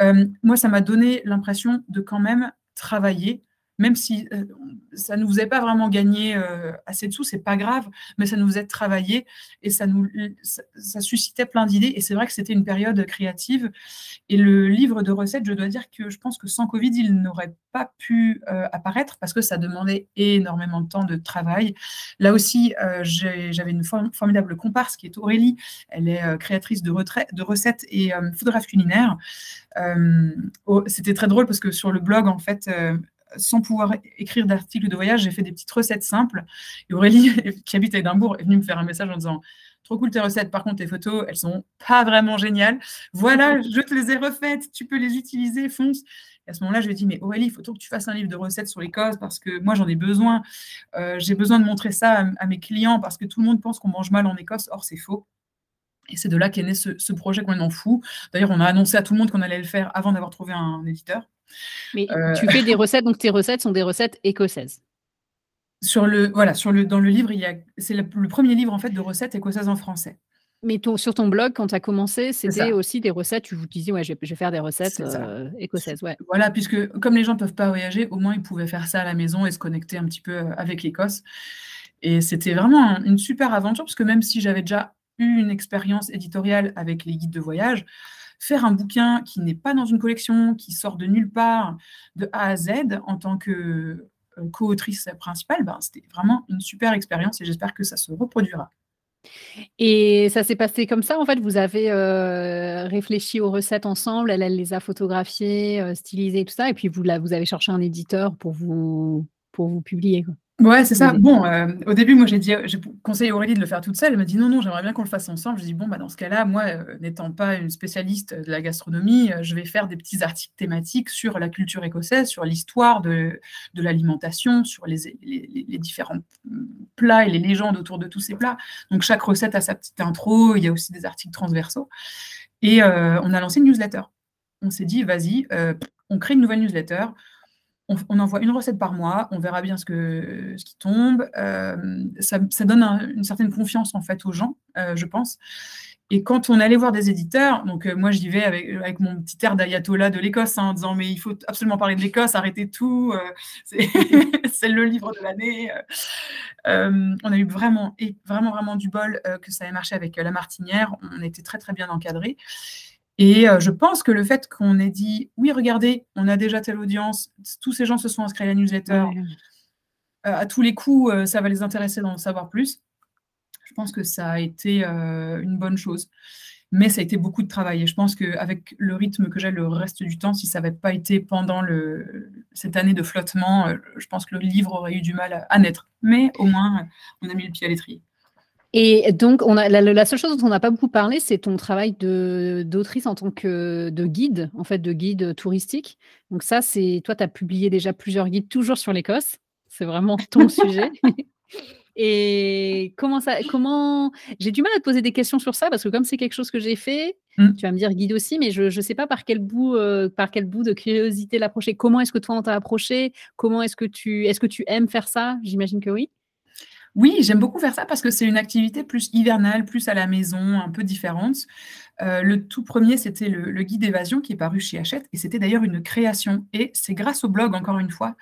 Euh, moi, ça m'a donné l'impression de quand même travailler même si euh, ça ne vous est pas vraiment gagné euh, assez de sous, c'est pas grave, mais ça nous faisait travailler et ça nous ça, suscitait plein d'idées. Et c'est vrai que c'était une période créative. Et le livre de recettes, je dois dire que je pense que sans Covid, il n'aurait pas pu euh, apparaître parce que ça demandait énormément de temps de travail. Là aussi, j'avais une formidable comparse qui est Aurélie. Elle est créatrice de, de recettes et photographe culinaire. c'était très drôle parce que sur le blog, en fait, sans pouvoir écrire d'articles de voyage, j'ai fait des petites recettes simples. Et Aurélie, qui habite à Édimbourg, est venue me faire un message en disant Trop cool tes recettes, par contre, tes photos, elles sont pas vraiment géniales. Voilà, je te les ai refaites, tu peux les utiliser, fonce. Et à ce moment-là, je lui ai dit, mais Aurélie, il faut que tu fasses un livre de recettes sur l'Écosse parce que moi, j'en ai besoin. Euh, j'ai besoin de montrer ça à, mes clients parce que tout le monde pense qu'on mange mal en Écosse. Or, c'est faux. Et c'est de là qu'est né ce, ce projet complètement fou. D'ailleurs, on a annoncé à tout le monde qu'on allait le faire avant d'avoir trouvé un éditeur. Mais euh, tu fais des recettes, donc tes recettes sont des recettes écossaises. Sur le, voilà, sur le, dans le livre, il y a, c'est le, premier livre en fait de recettes écossaises en français. Mais sur ton blog, quand tu as commencé, c'était aussi des recettes. Tu vous disais, ouais, je vais, faire des recettes euh, écossaises. Ouais. Voilà, puisque comme les gens ne peuvent pas voyager, au moins ils pouvaient faire ça à la maison et se connecter un petit peu euh, avec l'Écosse. Et c'était vraiment une super aventure, parce que même si j'avais déjà eu une expérience éditoriale avec les guides de voyage, faire un bouquin qui n'est pas dans une collection, qui sort de nulle part, de A à Z, en tant que euh, co-autrice principale, ben, c'était vraiment une super expérience et j'espère que ça se reproduira. Et ça s'est passé comme ça, en fait, vous avez euh, réfléchi aux recettes ensemble, elle, les a photographiées, euh, stylisées, tout ça, et puis vous, avez cherché un éditeur pour vous publier. Ouais, c'est ça. Bon, euh, au début, moi, j'ai dit, j'ai conseillé Aurélie de le faire toute seule. Elle m'a dit non, non, j'aimerais bien qu'on le fasse ensemble. Je dis bon, bah dans ce cas-là, moi, euh, n'étant pas une spécialiste de la gastronomie, euh, je vais faire des petits articles thématiques sur la culture écossaise, sur l'histoire de, de l'alimentation, sur les, les, différents plats et les légendes autour de tous ces plats. Donc chaque recette a sa petite intro. Il y a aussi des articles transversaux. Et on a lancé une newsletter. On s'est dit, vas-y, on crée une nouvelle newsletter on, envoie une recette par mois, on verra bien ce, qui tombe. Euh, ça, donne une certaine confiance en fait aux gens, euh, je pense. Et quand on allait voir des éditeurs, donc euh, moi j'y vais avec, mon petit air d'ayatollah de l'Écosse hein, en disant mais il faut absolument parler de l'Écosse, arrêtez tout, c'est le livre de l'année. on a eu vraiment, vraiment, vraiment du bol que ça ait marché avec La Martinière, on était très très bien encadrés. Et euh, je pense que le fait qu'on ait dit, oui, regardez, on a déjà telle audience, tous ces gens se sont inscrits à la newsletter, euh, à tous les coups, euh, ça va les intéresser d'en savoir plus. Je pense que ça a été une bonne chose. Mais ça a été beaucoup de travail. Et je pense qu'avec le rythme que j'ai le reste du temps, si ça n'avait pas été pendant le, cette année de flottement, je pense que le livre aurait eu du mal à naître. Mais au moins, on a mis le pied à l'étrier. Et donc, on a, la, seule chose dont on n'a pas beaucoup parlé, c'est ton travail d'autrice en tant que de guide, en fait, de guide touristique. Donc ça, c'est toi, tu as publié déjà plusieurs guides, toujours sur l'Écosse. C'est vraiment ton sujet. Et comment ça, comment j'ai du mal à te poser des questions sur ça parce que comme c'est quelque chose que j'ai fait, mmh. tu vas me dire guide aussi, mais je ne sais pas par quel bout, euh, par quel bout de curiosité l'approcher. Comment est-ce que toi on t'a approché? Comment est-ce que tu, est-ce que tu aimes faire ça? J'imagine que oui. Oui, j'aime beaucoup faire ça parce que c'est une activité plus hivernale, plus à la maison, un peu différente. Euh, le tout premier, c'était le, guide évasion qui est paru chez Hachette et c'était d'ailleurs une création. Et c'est grâce au blog, encore une fois.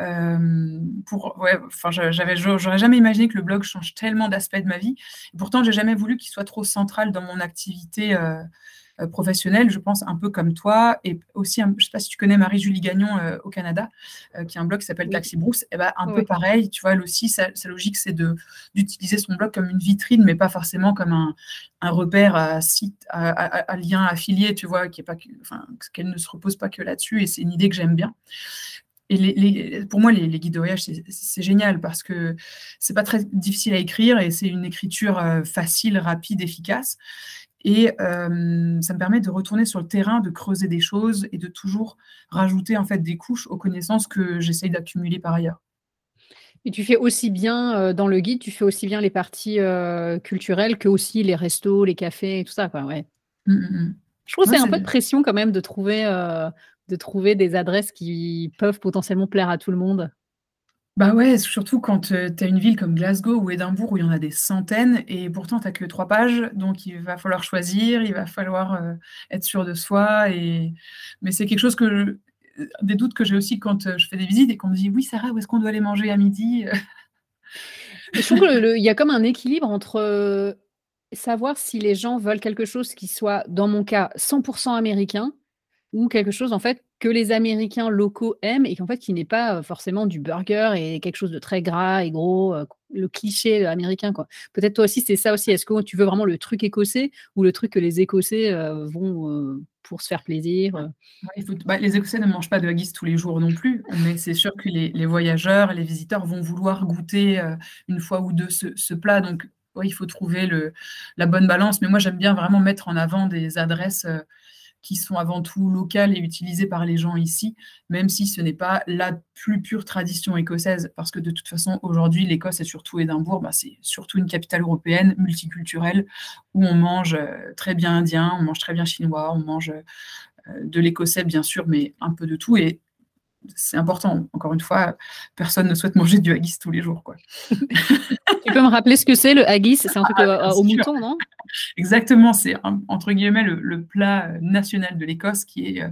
Euh, pour, ouais, j'aurais jamais imaginé que le blog change tellement d'aspects de ma vie. Pourtant, j'ai jamais voulu qu'il soit trop central dans mon activité. Euh, professionnelle, je pense, un peu comme toi. Et aussi, je ne sais pas si tu connais Marie-Julie Gagnon euh, au Canada, euh, qui a un blog qui s'appelle Taxi Bruce. Et eh ben, un peu pareil, tu vois, elle aussi, sa, logique, c'est d'utiliser son blog comme une vitrine, mais pas forcément comme un, repère à site, à, lien affilié, tu vois, qui est pas, enfin, qu'elle ne se repose pas que là-dessus. Et c'est une idée que j'aime bien. Et les, pour moi, les, guides de voyage, c'est génial parce que c'est pas très difficile à écrire et c'est une écriture facile, rapide, efficace. Et ça me permet de retourner sur le terrain, de creuser des choses et de toujours rajouter en fait des couches aux connaissances que j'essaye d'accumuler par ailleurs. Et tu fais aussi bien dans le guide, tu fais aussi bien les parties culturelles que aussi les restos, les cafés et tout ça, quoi. Ouais. Mmh, mmh, mmh. Je trouve que c'est un peu de pression quand même de trouver, de trouver des adresses qui peuvent potentiellement plaire à tout le monde. Bah ouais, surtout quand tu as une ville comme Glasgow ou Édimbourg où il y en a des centaines et pourtant tu que trois pages, donc il va falloir choisir, il va falloir être sûr de soi. Et... Mais c'est quelque chose que des doutes que j'ai aussi quand je fais des visites et qu'on me dit oui Sarah, où est-ce qu'on doit aller manger à midi Je trouve qu'il y a comme un équilibre entre savoir si les gens veulent quelque chose qui soit, dans mon cas, 100% américain ou quelque chose en fait que les Américains locaux aiment et qu'en fait qui n'est pas forcément du burger et quelque chose de très gras et gros, le cliché américain quoi. Peut-être toi aussi c'est ça aussi. Est-ce que tu veux vraiment le truc écossais ou le truc que les Écossais vont pour se faire plaisir bah, Les Écossais ne mangent pas de haggis tous les jours non plus, mais c'est sûr que les, voyageurs, les visiteurs vont vouloir goûter une fois ou deux ce, plat. Donc il faut trouver le, la bonne balance. Mais moi j'aime bien vraiment mettre en avant des adresses qui sont avant tout locales et utilisées par les gens ici, même si ce n'est pas la plus pure tradition écossaise, parce que de toute façon, aujourd'hui, l'Écosse et surtout Édimbourg, bah, c'est surtout une capitale européenne, multiculturelle, où on mange euh, très bien indien, on mange très bien chinois, on mange euh, de l'écossais, bien sûr, mais un peu de tout. Et c'est important. Encore une fois, personne ne souhaite manger du haggis tous les jours. Quoi. tu peux me rappeler ce que c'est le haggis? C'est un truc ah, au mouton, non? Exactement, c'est entre guillemets le, plat national de l'Écosse qui est euh,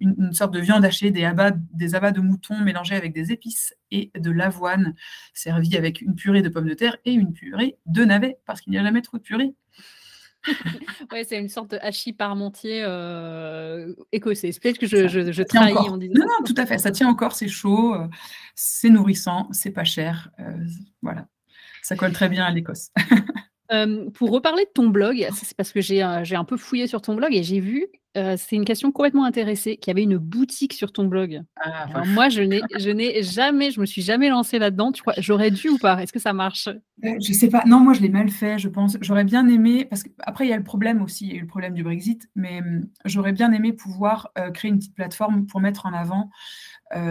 une, sorte de viande hachée, des abats, des abats de mouton mélangés avec des épices et de l'avoine, servi avec une purée de pommes de terre et une purée de navets, parce qu'il n'y a jamais trop de purée. ouais, c'est une sorte de hachis parmentier euh, écossais. Peut-être que je, je, trahis en disant. Non, non, tout à fait. Ça tient encore, c'est chaud, euh, c'est nourrissant, c'est pas cher. Euh, voilà. Ça colle très bien à l'Écosse. pour reparler de ton blog, c'est parce que j'ai un peu fouillé sur ton blog et j'ai vu c'est une question complètement intéressée, qu'il y avait une boutique sur ton blog. Ah, Alors moi, je n'ai je n'ai jamais je me suis jamais lancée là-dedans. Tu crois j'aurais dû ou pas? Est-ce que ça marche? Euh, je sais pas. Non, moi, je l'ai mal fait, je pense. J'aurais bien aimé parce qu'après, il y a le problème aussi, il y a eu le problème du Brexit, mais mmh, j'aurais bien aimé pouvoir, créer une petite plateforme pour mettre en avant,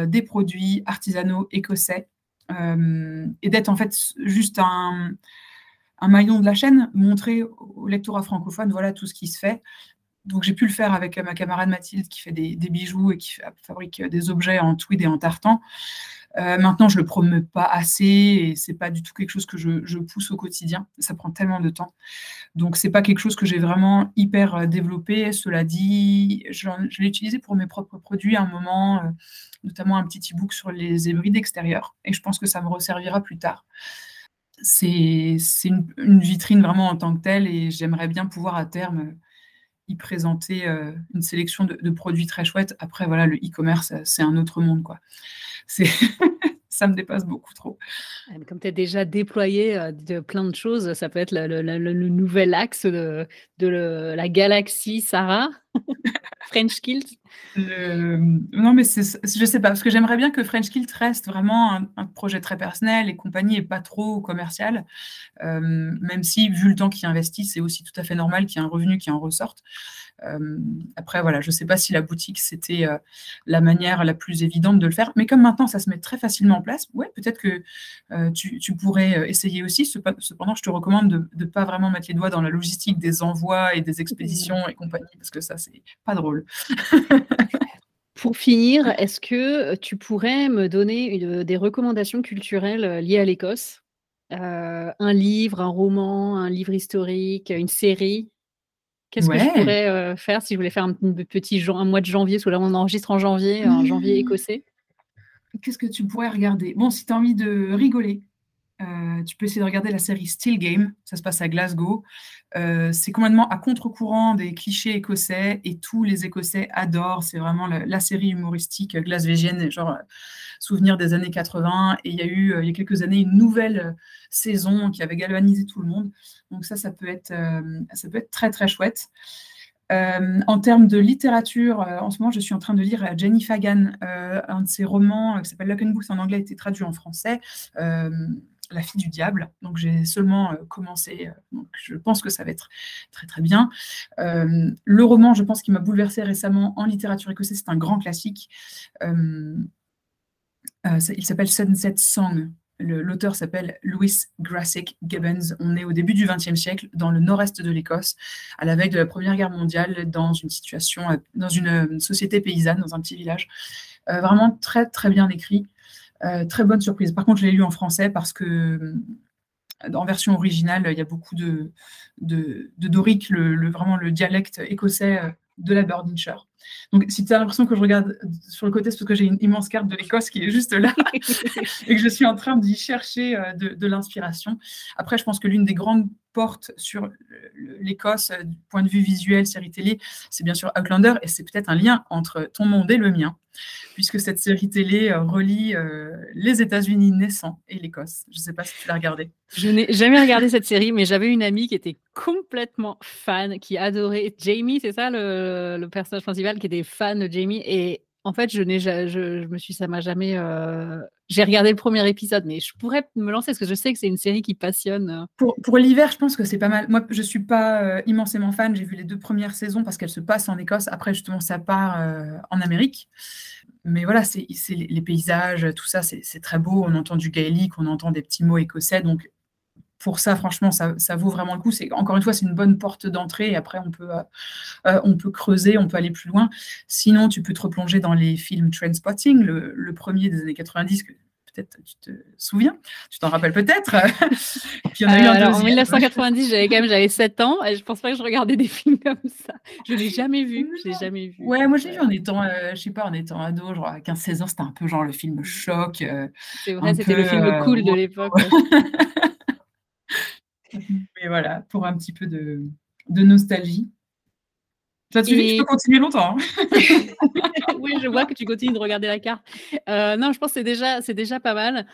des produits artisanaux écossais, et d'être en fait juste un un maillon de la chaîne, montrer au lectorat francophone, voilà tout ce qui se fait. Donc j'ai pu le faire avec euh, ma camarade Mathilde qui fait des, bijoux et qui fabrique euh, des objets en tweed et en tartan. Euh, maintenant, je le promeux pas assez et c'est pas du tout quelque chose que je, pousse au quotidien. Ça prend tellement de temps. Donc c'est pas quelque chose que j'ai vraiment hyper développé. Cela dit, je, l'ai utilisé pour mes propres produits à un moment, notamment un petit e-book sur les hybrides extérieurs. Et je pense que ça me resservira plus tard. C'est une, vitrine vraiment en tant que telle et j'aimerais bien pouvoir à terme y présenter euh, une sélection de, produits très chouettes. Après, voilà, le e-commerce, c'est un autre monde, quoi. ça me dépasse beaucoup trop. Comme tu as déjà déployé euh, de plein de choses, ça peut être le, nouvel axe de, de la galaxie Sarah, French Kilt. Non, mais je sais pas, parce que j'aimerais bien que French Kilt reste vraiment un, projet très personnel et compagnie et pas trop commercial, euh, même si, vu le temps qu'il investit, c'est aussi tout à fait normal qu'il y ait un revenu qui en ressorte. Euh, après, voilà, je ne sais pas si la boutique, c'était euh, la manière la plus évidente de le faire. Mais comme maintenant, ça se met très facilement en place, ouais, peut-être que euh, tu, pourrais essayer aussi. Cependant, je te recommande de ne pas vraiment mettre les doigts dans la logistique des envois et des expéditions et compagnie, parce que ça, c'est pas drôle. Pour finir, est-ce que tu pourrais me donner des recommandations culturelles liées à l'Écosse? Un livre, un roman, un livre historique, une série? Qu'est-ce que je pourrais euh, faire si je voulais faire un petit un mois de janvier, sous là on enregistre en janvier, janvier mmh. écossais Qu'est-ce que tu pourrais regarder? Bon, si tu as envie de rigoler, euh, tu peux essayer de regarder la série Still Game, ça se passe à Glasgow. Euh, c'est complètement à contre-courant des clichés écossais et tous les Écossais adorent. C'est vraiment la, série humoristique glasvégienne, genre souvenir des années 80. Et il y a eu, il y a quelques années, une nouvelle saison qui avait galvanisé tout le monde. Donc ça, ça peut être, ça peut être très très chouette. en termes de littérature, en ce moment, je suis en train de lire Jenny Fagan, un de ses romans qui s'appelle Lock and Books en anglais, a été traduit en français. La fille du diable. Donc j'ai seulement euh, commencé, euh, je pense que ça va être très très bien. Euh, le roman, je pense, qui m'a bouleversé récemment en littérature écossaise, c'est un grand classique. il s'appelle Sunset Song. L'auteur s'appelle Louis Grassic Gibbons. On est au début du XXe siècle, dans le nord-est de l'Écosse, à la veille de la Première Guerre mondiale, dans une situation, dans une société paysanne, dans un petit village. vraiment très très bien écrit. Euh, très bonne surprise. Par contre, je l'ai lu en français parce que euh, en version originale, il y a beaucoup de, de, Doric, vraiment le dialecte écossais euh, de la Birdinshire. Donc, si tu as l'impression que je regarde sur le côté, c'est parce que j'ai une immense carte de l'Écosse qui est juste là et que je suis en train d'y chercher de, de l'inspiration. Après, je pense que l'une des grandes porte sur l'Écosse euh, du point de vue visuel, série télé, c'est bien sûr Outlander, et c'est peut-être un lien entre ton monde et le mien, puisque cette série télé euh, relie euh, les États-Unis naissants et l'Écosse. Je ne sais pas si tu l'as regardée. Je n'ai jamais regardé cette série, mais j'avais une amie qui était complètement fan, qui adorait Jamie, c'est ça le, le personnage principal, qui était fan de Jamie, et en fait, je n'ai, je, me suis, ça m'a jamais. Euh, j'ai regardé le premier épisode, mais je pourrais me lancer parce que je sais que c'est une série qui passionne. Euh. Pour, pour l'hiver, je pense que c'est pas mal. Moi, je suis pas euh, immensément fan. J'ai vu les deux premières saisons parce qu'elles se passent en Écosse. Après, justement, ça part en Amérique. Mais voilà, c'est, les, paysages, tout ça, c'est, très beau. On entend du gaélique, on entend des petits mots écossais. Donc, pour ça, franchement, ça, vaut vraiment le coup. C'est encore une fois, c'est une bonne porte d'entrée. Et après, on peut, euh, euh, on peut creuser, on peut aller plus loin. Sinon, tu peux te replonger dans les films Trainspotting, le, le premier des années 90 que peut-être tu te souviens, tu t'en rappelles peut-être. en, euh, en 1990, j'avais quand même j'avais 7 ans et je pense pas que je regardais des films comme ça. Je l'ai jamais vu, je l'ai jamais vu. Ouais, moi j'ai vu en étant je sais pas en étant ado, genre à 15 16 ans, c'était un peu genre le film choc. c'est vrai, c'était le film cool de l'époque. Mais voilà, pour un petit peu de, nostalgie. Je peux continuer longtemps. Hein. oui, je vois que tu continues de regarder la carte. Euh, non, je pense que c'est déjà, c'est déjà pas mal.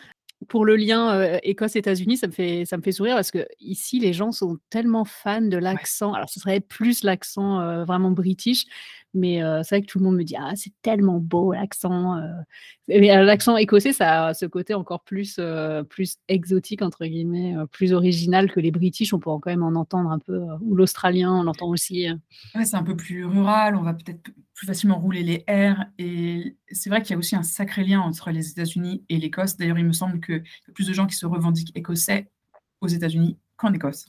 pour le lien euh, Écosse-États-Unis, ça me fait ça me fait sourire parce que ici les gens sont tellement fans de l'accent. Alors ce serait plus l'accent euh, vraiment british, mais euh, c'est vrai que tout le monde me dit ah c'est tellement beau l'accent. l'accent écossais, ça a ce côté encore plus plus exotique entre guillemets, plus original que les british. On peut quand même en entendre un peu, ou l'australien, on l'entend aussi. Ouais, c'est un peu plus rural. On va peut-être plus facilement rouler les R. Et c'est vrai qu'il y a aussi un sacré lien entre les États-Unis et l'Écosse. D'ailleurs, il me semble qu'il y a plus de gens qui se revendiquent écossais aux États-Unis qu'en Écosse,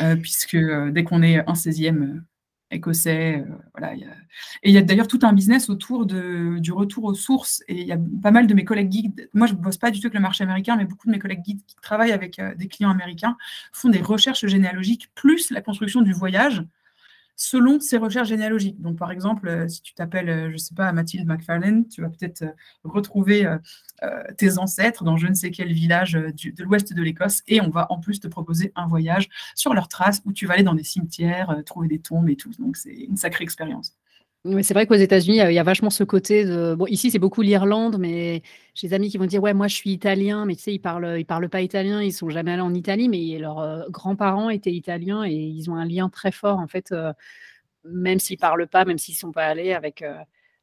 euh, puisque euh, dès qu'on est un 16e euh, écossais, voilà. Et il y a d'ailleurs tout un business autour du retour aux sources. Et il y a pas mal de mes collègues guides, moi je ne bosse pas du tout avec le marché américain, mais beaucoup de mes collègues guides qui travaillent avec des clients américains font des recherches généalogiques, plus la construction du voyage selon ses recherches généalogiques. Donc, par exemple, euh, si tu t'appelles, euh, je ne sais pas, Mathilde McFarlane, tu vas peut-être euh, retrouver tes ancêtres dans je ne sais quel village de l'ouest de l'Écosse et on va en plus te proposer un voyage sur leurs traces où tu vas aller dans des cimetières, trouver des tombes et tout. Donc, c'est une sacrée expérience c'est vrai qu'aux États-Unis, il y a vachement ce côté de. Bon, ici, c'est beaucoup l'Irlande, mais j'ai des amis qui vont dire Ouais, moi, je suis italien, mais tu sais, ils parlent, ils parlent pas italien, ils sont jamais allés en Italie, mais leurs euh, grands-parents étaient italiens et ils ont un lien très fort, en fait, euh, même s'ils parlent pas, même s'ils sont pas allés avec, euh,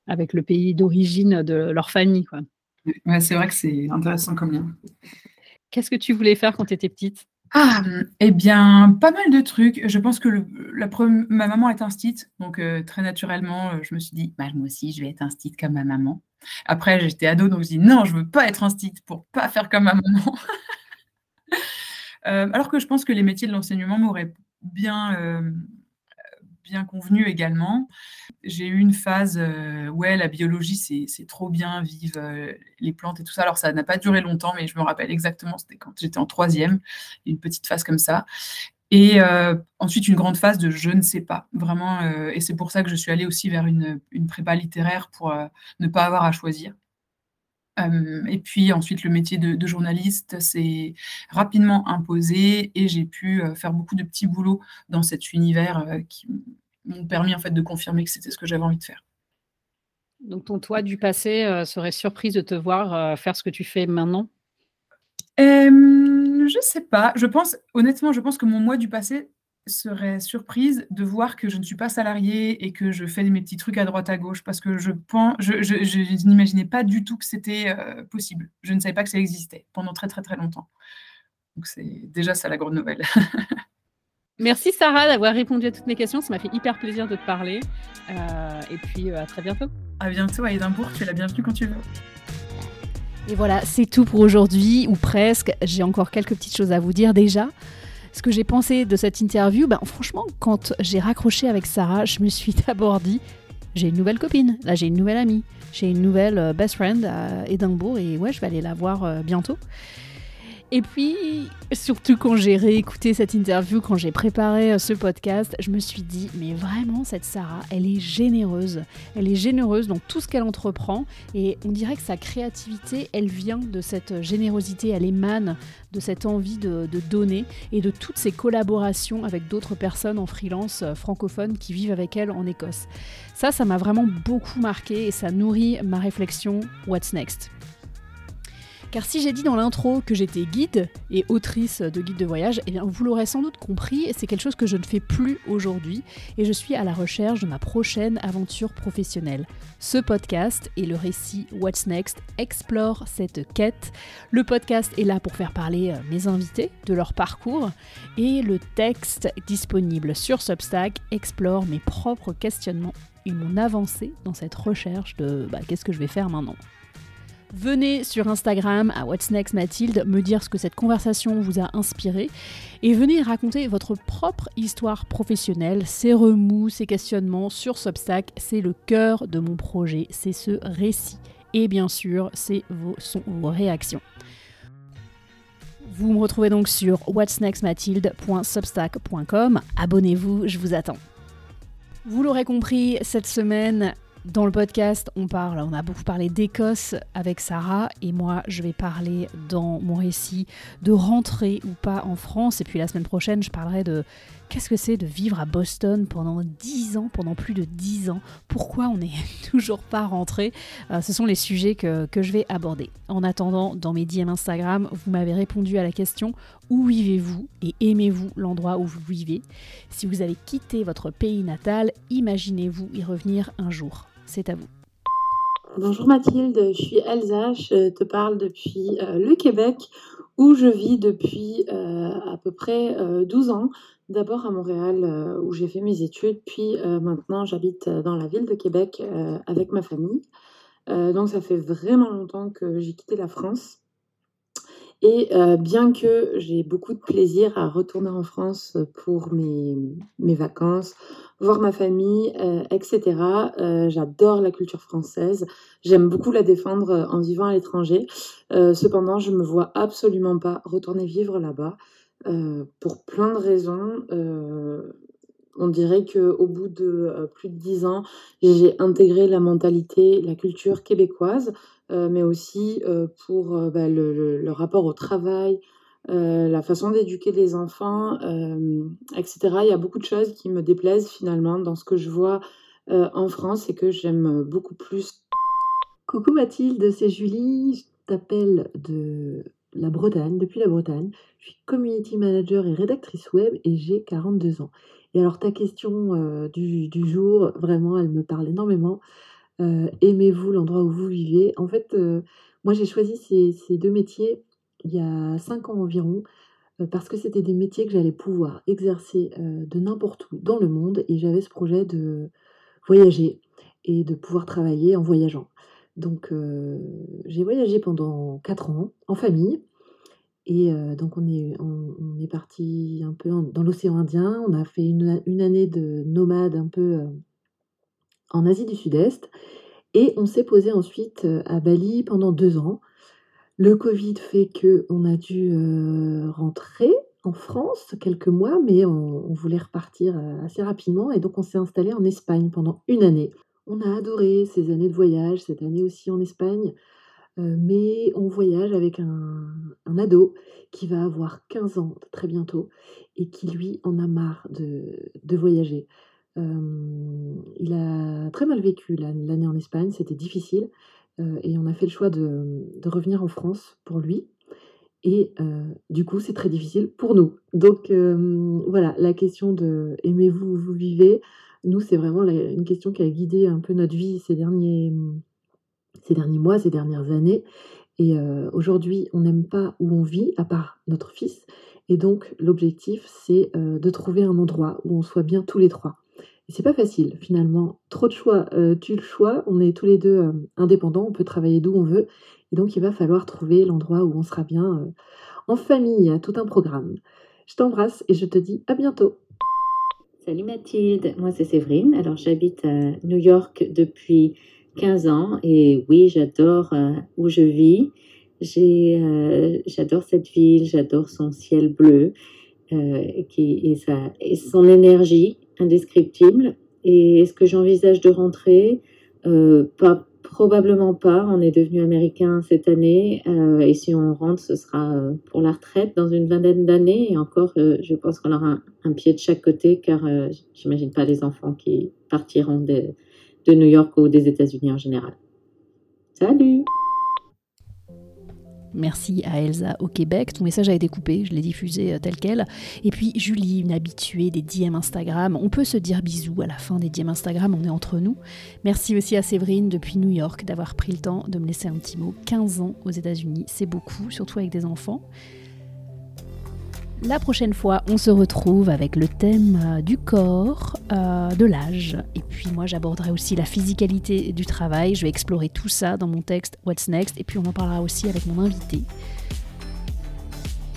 avec le pays d'origine de leur famille. Quoi. Ouais, c'est vrai que c'est intéressant comme lien. Qu'est-ce que tu voulais faire quand tu étais petite? Ah, eh bien, pas mal de trucs. Je pense que ma maman est instite, donc euh, très naturellement, euh, je me suis dit, bah, moi aussi, je vais être instite comme ma maman. Après, j'étais ado, donc je dis, non, je veux pas être instite pour pas faire comme ma maman. Euh, alors que je pense que les métiers de l'enseignement m'auraient bien, bien convenu également. J'ai eu une phase, euh, ouais, la biologie, c'est trop bien, vive euh, les plantes et tout ça. Alors, ça n'a pas duré longtemps, mais je me rappelle exactement, c'était quand j'étais en troisième, une petite phase comme ça. Et euh, ensuite, une grande phase de je ne sais pas, vraiment. et c'est pour ça que je suis allée aussi vers une, une prépa littéraire pour ne pas avoir à choisir. Et puis ensuite, le métier de, de journaliste s'est rapidement imposé et j'ai pu faire beaucoup de petits boulots dans cet univers qui, m'ont permis en fait de confirmer que c'était ce que j'avais envie de faire. Donc ton toi du passé euh, serait surprise de te voir euh, faire ce que tu fais maintenant? Euh, Je sais pas. Je pense honnêtement, je pense que mon moi du passé serait surprise de voir que je ne suis pas salariée et que je fais mes petits trucs à droite à gauche parce que je pense, je, je, n'imaginais pas du tout que c'était euh, possible. Je ne savais pas que ça existait pendant très très très longtemps. Donc c'est déjà ça la grande nouvelle. Merci Sarah d'avoir répondu à toutes mes questions. Ça m'a fait hyper plaisir de te parler. Euh, et puis euh, à très bientôt. À bientôt à Édimbourg. Tu es la bienvenue quand tu veux. Et voilà, c'est tout pour aujourd'hui, ou presque. J'ai encore quelques petites choses à vous dire déjà. Ce que j'ai pensé de cette interview, ben, franchement, quand j'ai raccroché avec Sarah, je me suis d'abord dit j'ai une nouvelle copine, là j'ai une nouvelle amie, j'ai une nouvelle euh, best friend à Édimbourg et ouais, je vais aller la voir bientôt. Et puis, surtout quand j'ai réécouté cette interview, quand j'ai préparé euh, ce podcast, je me suis dit, mais vraiment, cette Sarah, elle est généreuse. Elle est généreuse dans tout ce qu'elle entreprend. Et on dirait que sa créativité, elle vient de cette générosité, elle émane de cette envie de, donner et de toutes ses collaborations avec d'autres personnes en freelance euh, francophones qui vivent avec elle en Écosse. Ça, ça m'a vraiment beaucoup marqué et ça nourrit ma réflexion What's Next? Car si j'ai dit dans l'intro que j'étais guide et autrice de guide de voyage, eh bien vous l'aurez sans doute compris, c'est quelque chose que je ne fais plus aujourd'hui et je suis à la recherche de ma prochaine aventure professionnelle. Ce podcast et le récit What's Next explore cette quête. Le podcast est là pour faire parler euh, mes invités de leur parcours et le texte disponible sur Substack explore mes propres questionnements et mon avancée dans cette recherche de bah, qu'est-ce que je vais faire maintenant. Venez sur Instagram à What's Next Mathilde me dire ce que cette conversation vous a inspiré et venez raconter votre propre histoire professionnelle, ses remous, ses questionnements sur Substack. C'est le cœur de mon projet, c'est ce récit. Et bien sûr, c'est vos, vos réactions. Vous me retrouvez donc sur whatsnextmathilde.substack.com. Abonnez-vous, je vous attends. Vous l'aurez compris, cette semaine, Dans le podcast, on parle, on a beaucoup parlé d'Écosse avec Sarah et moi, je vais parler dans mon récit de rentrer ou pas en France. Et puis la semaine prochaine, je parlerai de qu'est-ce que c'est de vivre à Boston pendant 10 ans, pendant plus de 10 ans. Pourquoi on n'est toujours pas rentré? Euh, Ce sont les sujets que, que, je vais aborder. En attendant, dans mes DM Instagram, vous m'avez répondu à la question où vivez-vous et aimez-vous l'endroit où vous vivez? Si vous avez quitté votre pays natal, imaginez-vous y revenir un jour c'est à vous. Bonjour Mathilde, je suis Elsa, je te parle depuis euh, le Québec où je vis depuis euh, à peu près 12 euh, ans. D'abord à Montréal où j'ai fait mes études, puis maintenant j'habite dans la ville de Québec avec ma famille. donc ça fait vraiment longtemps que j'ai quitté la France. Et bien que j'ai beaucoup de plaisir à retourner en France pour mes, mes vacances, voir ma famille, euh, etc. Euh, j'adore la culture française. J'aime beaucoup la défendre euh, en vivant à l'étranger. cependant, je ne me vois absolument pas retourner vivre là-bas pour plein de raisons. On dirait qu'au bout de plus de dix ans, j'ai intégré la mentalité, la culture québécoise, mais aussi pour bah, le, rapport au travail, euh, la façon d'éduquer les enfants, euh, etc. Il y a beaucoup de choses qui me déplaisent finalement dans ce que je vois euh, en France et que j'aime beaucoup plus. Coucou Mathilde, c'est Julie, je t'appelle de la Bretagne, depuis la Bretagne. Je suis community manager et rédactrice web et j'ai 42 ans. Et alors ta question du, jour, vraiment, elle me parle énormément. Aimez-vous l'endroit où vous vivez? En fait, moi j'ai choisi ces deux métiers il y a cinq ans environ, euh, parce que c'était des métiers que j'allais pouvoir exercer euh, de n'importe où dans le monde et j'avais ce projet de voyager et de pouvoir travailler en voyageant. Donc euh, j'ai voyagé pendant quatre ans en famille et donc on est, on, est parti un peu dans l'océan Indien, on a fait une, une, année de nomade un peu en Asie du Sud-Est. Et on s'est posé ensuite à Bali pendant deux ans. Le Covid fait qu'on a dû euh, rentrer en France quelques mois, mais on, voulait repartir euh, assez rapidement. Et donc on s'est installé en Espagne pendant une année. On a adoré ces années de voyage, cette année aussi en Espagne, euh, mais on voyage avec un, ado qui va avoir 15 ans très bientôt et qui lui en a marre de, voyager. il a très mal vécu l'année en Espagne, c'était difficile. Euh, et on a fait le choix de, revenir en France pour lui. Et euh, du coup, c'est très difficile pour nous. Donc euh, voilà, la question de aimez-vous où vous vivez, nous, c'est vraiment une question qui a guidé un peu notre vie ces derniers, ces derniers mois, ces dernières années. Et aujourd'hui, on n'aime pas où on vit, à part notre fils. Et donc, l'objectif, c'est de trouver un endroit où on soit bien tous les trois c'est pas facile finalement. Trop de choix, euh, tu le choix. On est tous les deux euh, indépendants, on peut travailler d'où on veut. Et donc il va falloir trouver l'endroit où on sera bien euh, en famille, tout un programme. Je t'embrasse et je te dis à bientôt. Salut Mathilde, moi c'est Séverine. Alors j'habite à New York depuis 15 ans et oui, j'adore où je vis. j'adore cette ville, j'adore son ciel bleu qui, et, sa, et son énergie indescriptible. Et est-ce que j'envisage de rentrer? Euh, Pas probablement pas. On est devenu américain cette année euh, et si on rentre, ce sera euh, pour la retraite dans une vingtaine d'années. Et encore, je pense qu'on aura un, pied de chaque côté car j'imagine pas les enfants qui partiront de, de New York ou des États-Unis en général. Salut Merci à Elsa au Québec. Ton message a été coupé, je l'ai diffusé euh, tel quel. Et puis Julie, une habituée des DM Instagram. On peut se dire bisous à la fin des DM Instagram, on est entre nous. Merci aussi à Séverine depuis New York d'avoir pris le temps de me laisser un petit mot. 15 ans aux États-Unis, c'est beaucoup, surtout avec des enfants. La prochaine fois, on se retrouve avec le thème euh, du corps, euh, de l'âge. Et puis moi, j'aborderai aussi la physicalité du travail. Je vais explorer tout ça dans mon texte What's Next. Et puis on en parlera aussi avec mon invité.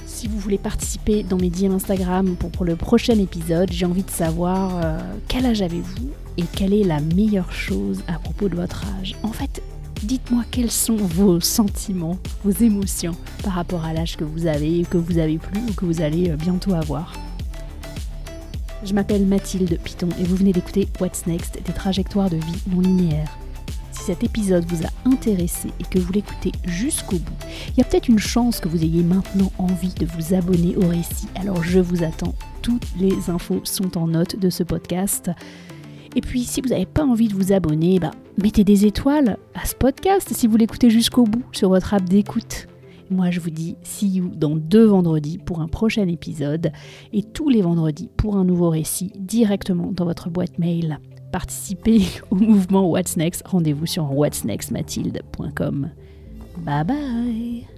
Si vous voulez participer dans mes DM Instagram pour, le prochain épisode, j'ai envie de savoir euh, quel âge avez-vous et quelle est la meilleure chose à propos de votre âge? En fait, dites-moi quels sont vos sentiments, vos émotions par rapport à l'âge que vous avez, que vous avez plus ou que vous allez euh, bientôt avoir. Je m'appelle Mathilde Piton et vous venez d'écouter What's Next, des trajectoires de vie non linéaires. Si cet épisode vous a intéressé et que vous l'écoutez jusqu'au bout, il y a peut-être une chance que vous ayez maintenant envie de vous abonner au récit. Alors je vous attends. Toutes les infos sont en note de ce podcast. Et puis, si vous n'avez pas envie de vous abonner, bah, mettez des étoiles à ce podcast si vous l'écoutez jusqu'au bout sur votre app d'écoute. Moi, je vous dis see you dans deux vendredis pour un prochain épisode et tous les vendredis pour un nouveau récit directement dans votre boîte mail. Participez au mouvement What's Next. Rendez-vous sur whatsnextmathilde.com. Bye bye